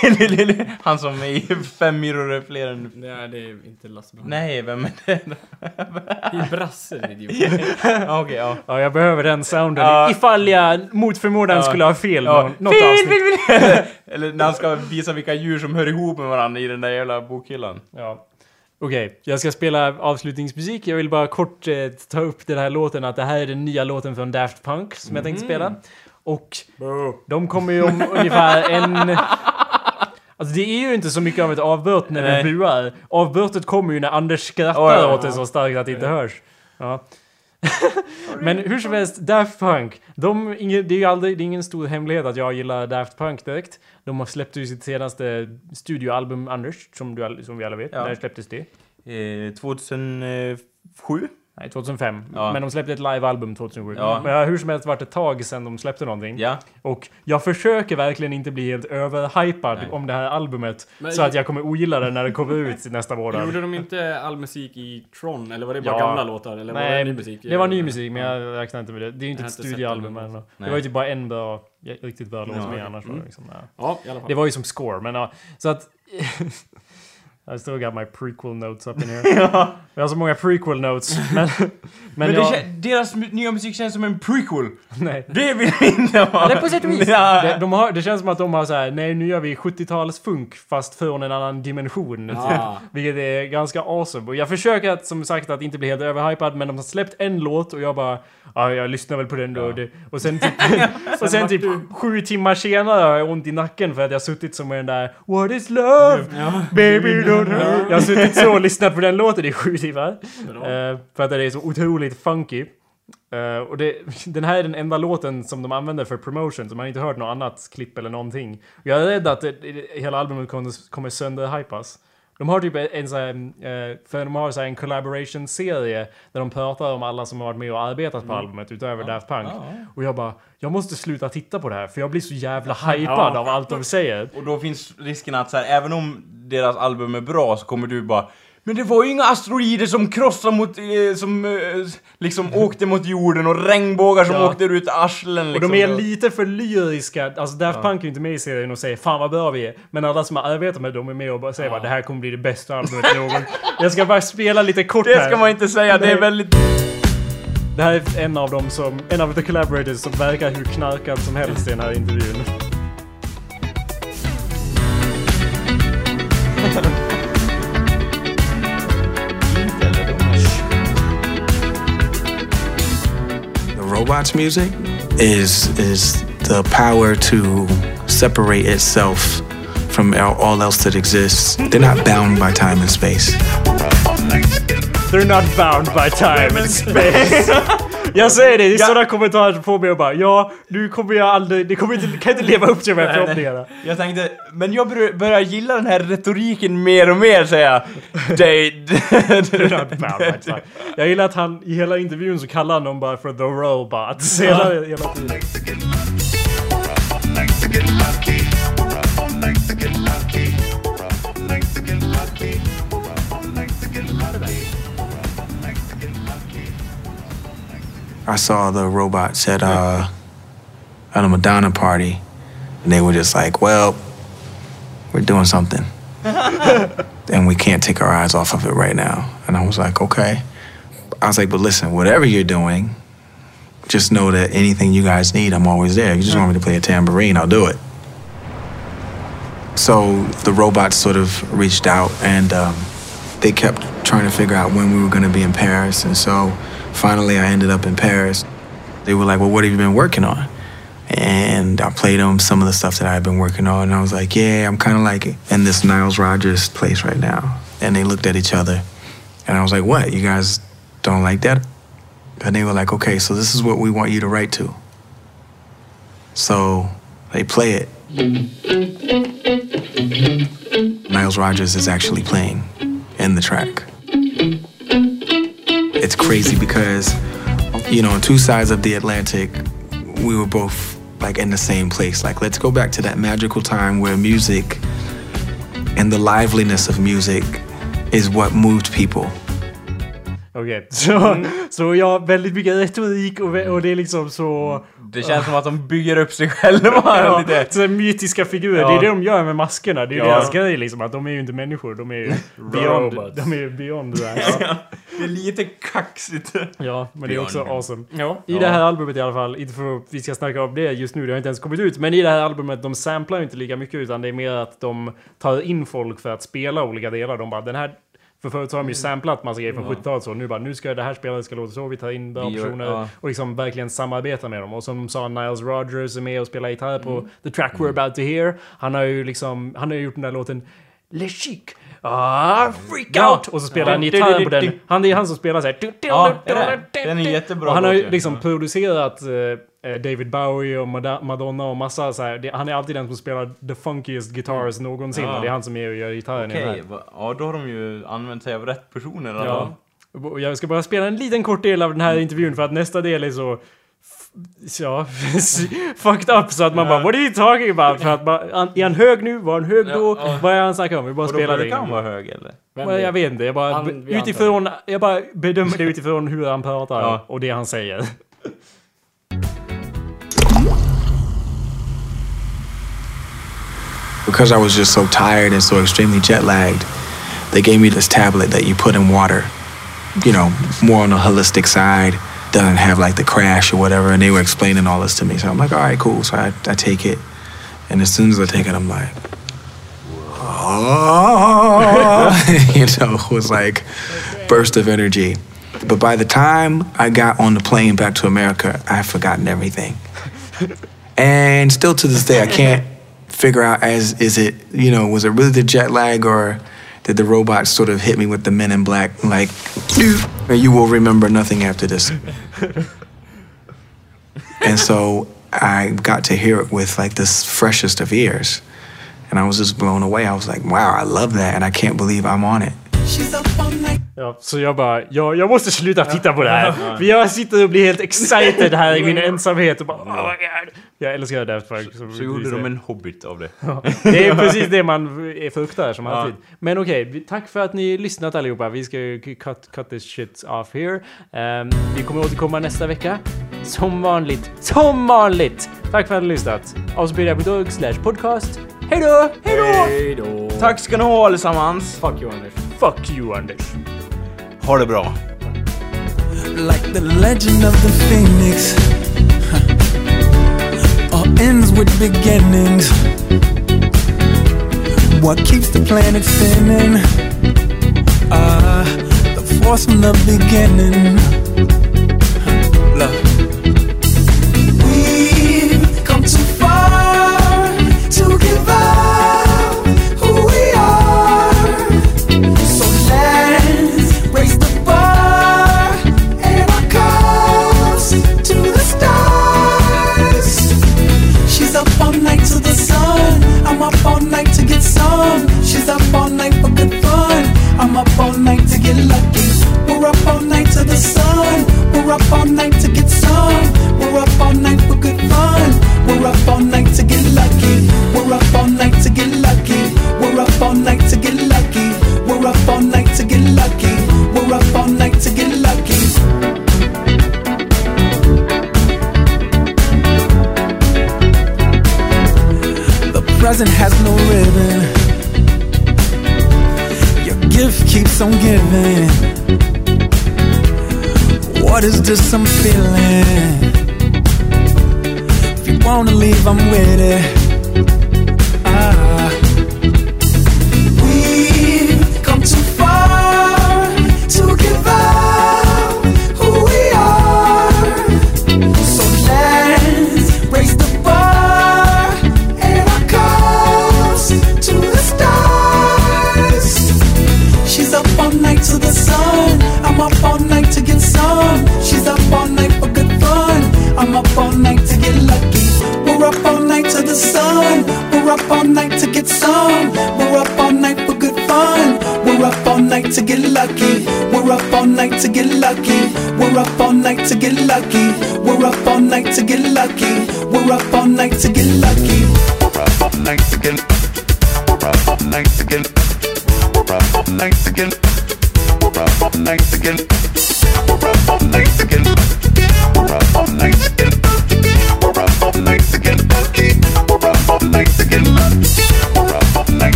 Fel! fel, fel, fel. Han som är i fem myror är fler än... Nej, det är inte Lasse Brandeby. Nej, vem är det? Det är Brasse, din idiot. Okej, ja. Ja, jag behöver den sounden Ja. ifall jag mot förmodan Ja. skulle ha fel ja. något fel, avsnitt. fel, fel. Eller när han ska visa vilka djur som hör ihop med varandra i den där jävla bokhyllan. Ja. Okej, jag ska spela avslutningsmusik. Jag vill bara kort eh, ta upp den här låten, att det här är den nya låten från Daft Punk som jag tänkte spela. Och de kommer ju om ungefär en... Alltså det är ju inte så mycket av ett avbrott när Nej. vi buar. Avbrottet kommer ju när Anders skrattar oj, oj. åt det så starkt att det inte hörs. Ja. Men hur som helst, Daft Punk. De, det är ju aldrig, det är ingen stor hemlighet att jag gillar Daft Punk direkt. De har släppt ju sitt senaste studioalbum, Anders, som, du, som vi alla vet. Ja. När släpptes det? Eh, 2007? Nej, 2005. Ja. Men de släppte ett livealbum 2007. Ja. Men det har hur som helst varit ett tag sedan de släppte någonting. Ja. Och jag försöker verkligen inte bli helt överhypad Nej. om det här albumet. Men- så att jag kommer ogilla det när det kommer ut nästa månad. Gjorde de inte all musik i Tron? Eller var det bara Ja. gamla låtar? Eller var det Nej, ny musik? det var ny musik, men jag räknar inte med det. Det är ju inte ett studioalbum. Det Nej. var ju typ bara en bra, riktigt bra låt Ja, med okej. annars var det liksom, ja. Ja, i alla fall. Det var ju som score, men ja. Så att... I still got my prequel notes up in here. Jag har så många prequel notes, men... Men, Men, jag, kä- deras nya musik känns som en prequel. nej. Det vill vi inte ha! Det är på sätt och vis. Ja. Det, de har, det känns som att de har så här, nej nu gör vi 70-tals funk fast från en annan dimension. Ah. Typ. Vilket är ganska awesome. Och jag försöker att, som sagt att inte bli helt överhypad men de har släppt en låt och jag bara ja jag lyssnar väl på den då. Det, och sen typ, och sen typ sju timmar senare har jag ont i nacken för att jag har suttit som med den där What is love? Baby don't. Jag har suttit så och lyssnat på den låten i sju timmar. Eh, för att den är så otroligt funky. Eh, och det, den här är den enda låten som de använder för promotion, så man har inte hört något annat klipp eller någonting. Jag är rädd att det, hela albumet kommer, kommer sönderhypas. De har typ en sån här, eh, för de har så en collaboration-serie där de pratar om alla som har varit med och arbetat på albumet utöver Daft Punk. Och jag bara, jag måste sluta titta på det här för jag blir så jävla hypad av allt de säger. Och då finns risken att så här, även om deras album är bra så kommer du bara Men det var ju inga asteroider som krossade mot, eh, som eh, liksom åkte mot jorden och regnbågar som Ja. åkte ut arslen Och liksom. de är lite för lyriska, alltså Daft Punk är ju inte med i serien och säger 'Fan vad bra vi är' Men alla som arbetar med dem är med och bara säger bara 'Det här kommer bli det bästa albumet någon' Jag ska bara spela lite kort Det här. ska man inte säga, det är Nej. väldigt... Det här är en av dem som, en av the collaborators som verkar hur knarkad som helst i den här intervjun. Robots music is is the power to separate itself from all else that exists. They're not bound by time and space. They're not bound by time and space. Jag säger det, det är sådana kommentarer som får mig att bara ja, nu kommer jag aldrig, det kommer inte, kan inte leva upp till de här förhoppningarna. Jag tänkte, men jag bör- börjar gilla den här retoriken mer och mer säger jag. Time. Jag gillar att han i hela intervjun så kallar han dem bara för the robots hela, hela tiden. I saw the robots at uh, at a Madonna party, and they were just like, "Well, we're doing something, and we can't take our eyes off of it right now." And I was like, "Okay." I was like, "But listen, whatever you're doing, just know that anything you guys need, I'm always there. If You just want me to play a tambourine, I'll do it." So the robots sort of reached out and um, they kept trying to figure out when we were going to be in Paris. And so finally I ended up in Paris. They were like, Well, what have you been working on? And I played them some of the stuff that I had been working on. And I was like, Yeah, I'm kind of like it." in this Niles Rogers place right now. And they looked at each other. And I was like, What? You guys don't like that? And they were like, Okay, so this is what we want you to write to. So they play it. Niles Rogers is actually playing in the track. It's crazy because, you know, on two sides of the Atlantic, we were both like in the same place. Like, let's go back to that magical time where music and the liveliness of music is what moved people. Okej, så, så ja, väldigt mycket retorik och, och det är liksom så... Det känns som att de bygger upp sig själva Ja, lite. så mytiska figurer, Ja. det är det de gör med maskerna. Det är ju Ja. deras grej liksom, att de är ju inte människor, de är ju beyond, Robots. de är beyond det där. Det är lite kaxigt. Ja, men det är också awesome. Ja. I det här albumet i alla fall, inte för att vi ska snacka om det just nu, det har inte ens kommit ut, men i det här albumet, de samplar ju inte lika mycket utan det är mer att de tar in folk för att spela olika delar. De bara, den här... För förut så har de ju samplat massa grejer från 70-talet så, nu bara, nu ska det här spelet ska låta så, vi tar in bra personer ja. och liksom verkligen samarbeta med dem. Och som sa, Niles Rogers är med och spelar gitarr på The Track We're About To Hear. Han har ju liksom, han har ju gjort den där låten Le Chic. Ah, freak Ja. out! Och så spelar han Ja. gitarr på den. Han, det är han som spelar såhär. Ja. Den är jättebra Och han har ju liksom Ja. producerat eh, David Bowie och Madonna och massa så här. Det, han är alltid den som spelar the funkiest guitars någonsin. Ja. och Det är han som är och gör gitarren Okej, va- ja då har de ju använt sig av rätt personer. då. Ja. Och Jag ska bara spela en liten kort del av den här intervjun för att nästa del är så... Ja, fucked up så att man bara What are you talking about? För att man, an- är han hög nu? Var han hög då? Ja, ja. Vad är han snackar om? Vi bara då spelar det. han vara hög eller? Vem jag vet inte, jag bara, Han- utifrån, jag bara bedömer det utifrån hur han pratar Ja. och det han säger. Because I was just so tired and so extremely jet lagged, they gave me this tablet that you put in water, you know, more on the holistic side, doesn't have like the crash or whatever. And they were explaining all this to me. So I'm like, all right, cool. So I, I take it. And as soon as I take it, I'm like, oh, you know, it was like burst of energy. But by the time I got on the plane back to America, I had forgotten everything. And still to this day, I can't figure out as is it you know was it really the jet lag or did the robots sort of hit me with the Men in Black like you will remember nothing after this. and so I got to hear it with like this freshest of ears, and I was just blown away. I was like, wow, I love that, and I can't believe I'm on it. Ja, så jag bara, ja, jag måste sluta titta på det här. För jag sitter och blir helt excited här i min ensamhet och bara, oh my god. Jag älskar Daft Punk. som Så gjorde de en Hobbit av det. Det är precis det man är fruktar som Ja. alltid. Men okej, vi- tack för att ni lyssnat allihopa. Vi ska cut, cut this shit off here. Ehm, vi kommer återkomma nästa vecka. Som vanligt. Som vanligt! Tack för att ni har lyssnat. Avspelar.org slash podcast. Hej då! Hej då! Hej då! Tack ska ni ha allesammans! Fuck you Anders. Fuck you Anders. Ha det bra! like the legend of the phoenix. All ends with beginnings. What keeps the planet spinning? Ah, the force from the beginning.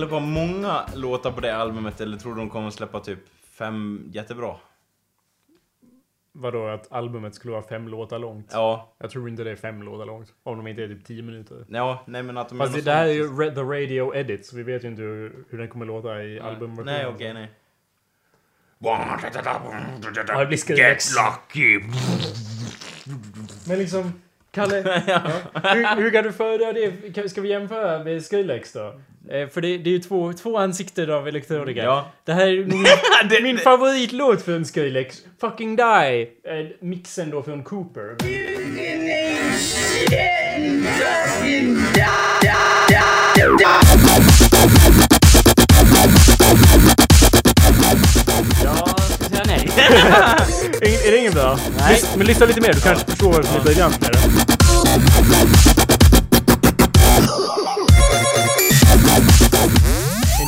Släppa många låtar på det albumet eller tror du de kommer släppa typ fem jättebra? Vadå, att albumet skulle vara fem låtar långt? Ja. Jag tror inte det är fem låtar långt. Om de inte är typ tio minuter. Ja, nej men att de Fast det, det här är ju Re- the radio edit, så vi vet ju inte hur, hur den kommer låta i albumversionen. Nej okej, nej. Ja, det blir Skrillex. lucky. Men liksom, Kalle, ja. hur, hur kan du föredra det? Ska vi jämföra med Skrillex då? Eh, för det, det är ju två, två ansikten av Electronica. Ja. Det här är min, det, min favoritlåt från Skrillex. Fucking Die. Eh, mixen då från Cooper. är det inget bra? Nej. Lys men lyssna lite mer, du kanske ja. förstår varför ja. ni började med det.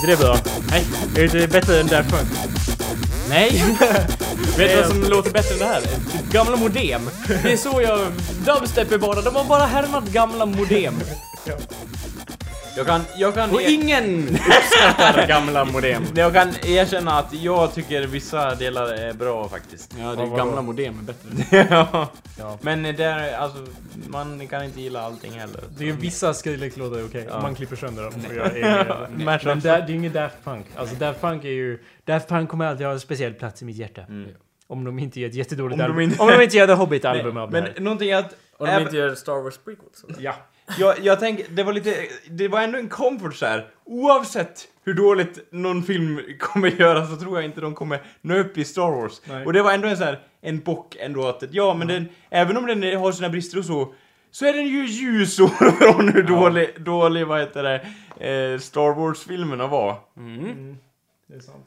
Inte det bra? Nej. Är det inte bättre än Daft Punk? Nej! Vet du vad som låter bättre än det här? Gamla modem. Det är så jag... Dubstep är bara, de har bara härmat gamla modem. Jag kan, jag kan, Och ingen uppskattar gamla modem. jag kan erkänna att jag tycker vissa delar är bra faktiskt. Ja, det är gamla modem är bättre. ja. Men där, alltså, man kan inte gilla allting heller. Det är vissa Skrillex-låtar är okej, Ja. om man klipper sönder dem och gör egna. Men det, det är ju ingen Daft Punk. Alltså Daft Punk är ju... Daft Punk kommer alltid ha en speciell plats i mitt hjärta. Om de inte gör ett jättedåligt Om de album. inte- Om de inte gör The Hobbit-album av det Men här. någonting att... Och de inte gör Star Wars prequels. Ja. Jag, jag tänker, det var lite, det var ändå en comfort så här. Oavsett hur dåligt någon film kommer göra så tror jag inte de kommer nå upp i Star Wars. Nej. Och det var ändå en så här, en bock ändå att, ja men den, även om den har sina brister och så, så är den ju ljusår från hur dålig, dålig, vad heter det, eh, Star Wars-filmerna var. Det är sant.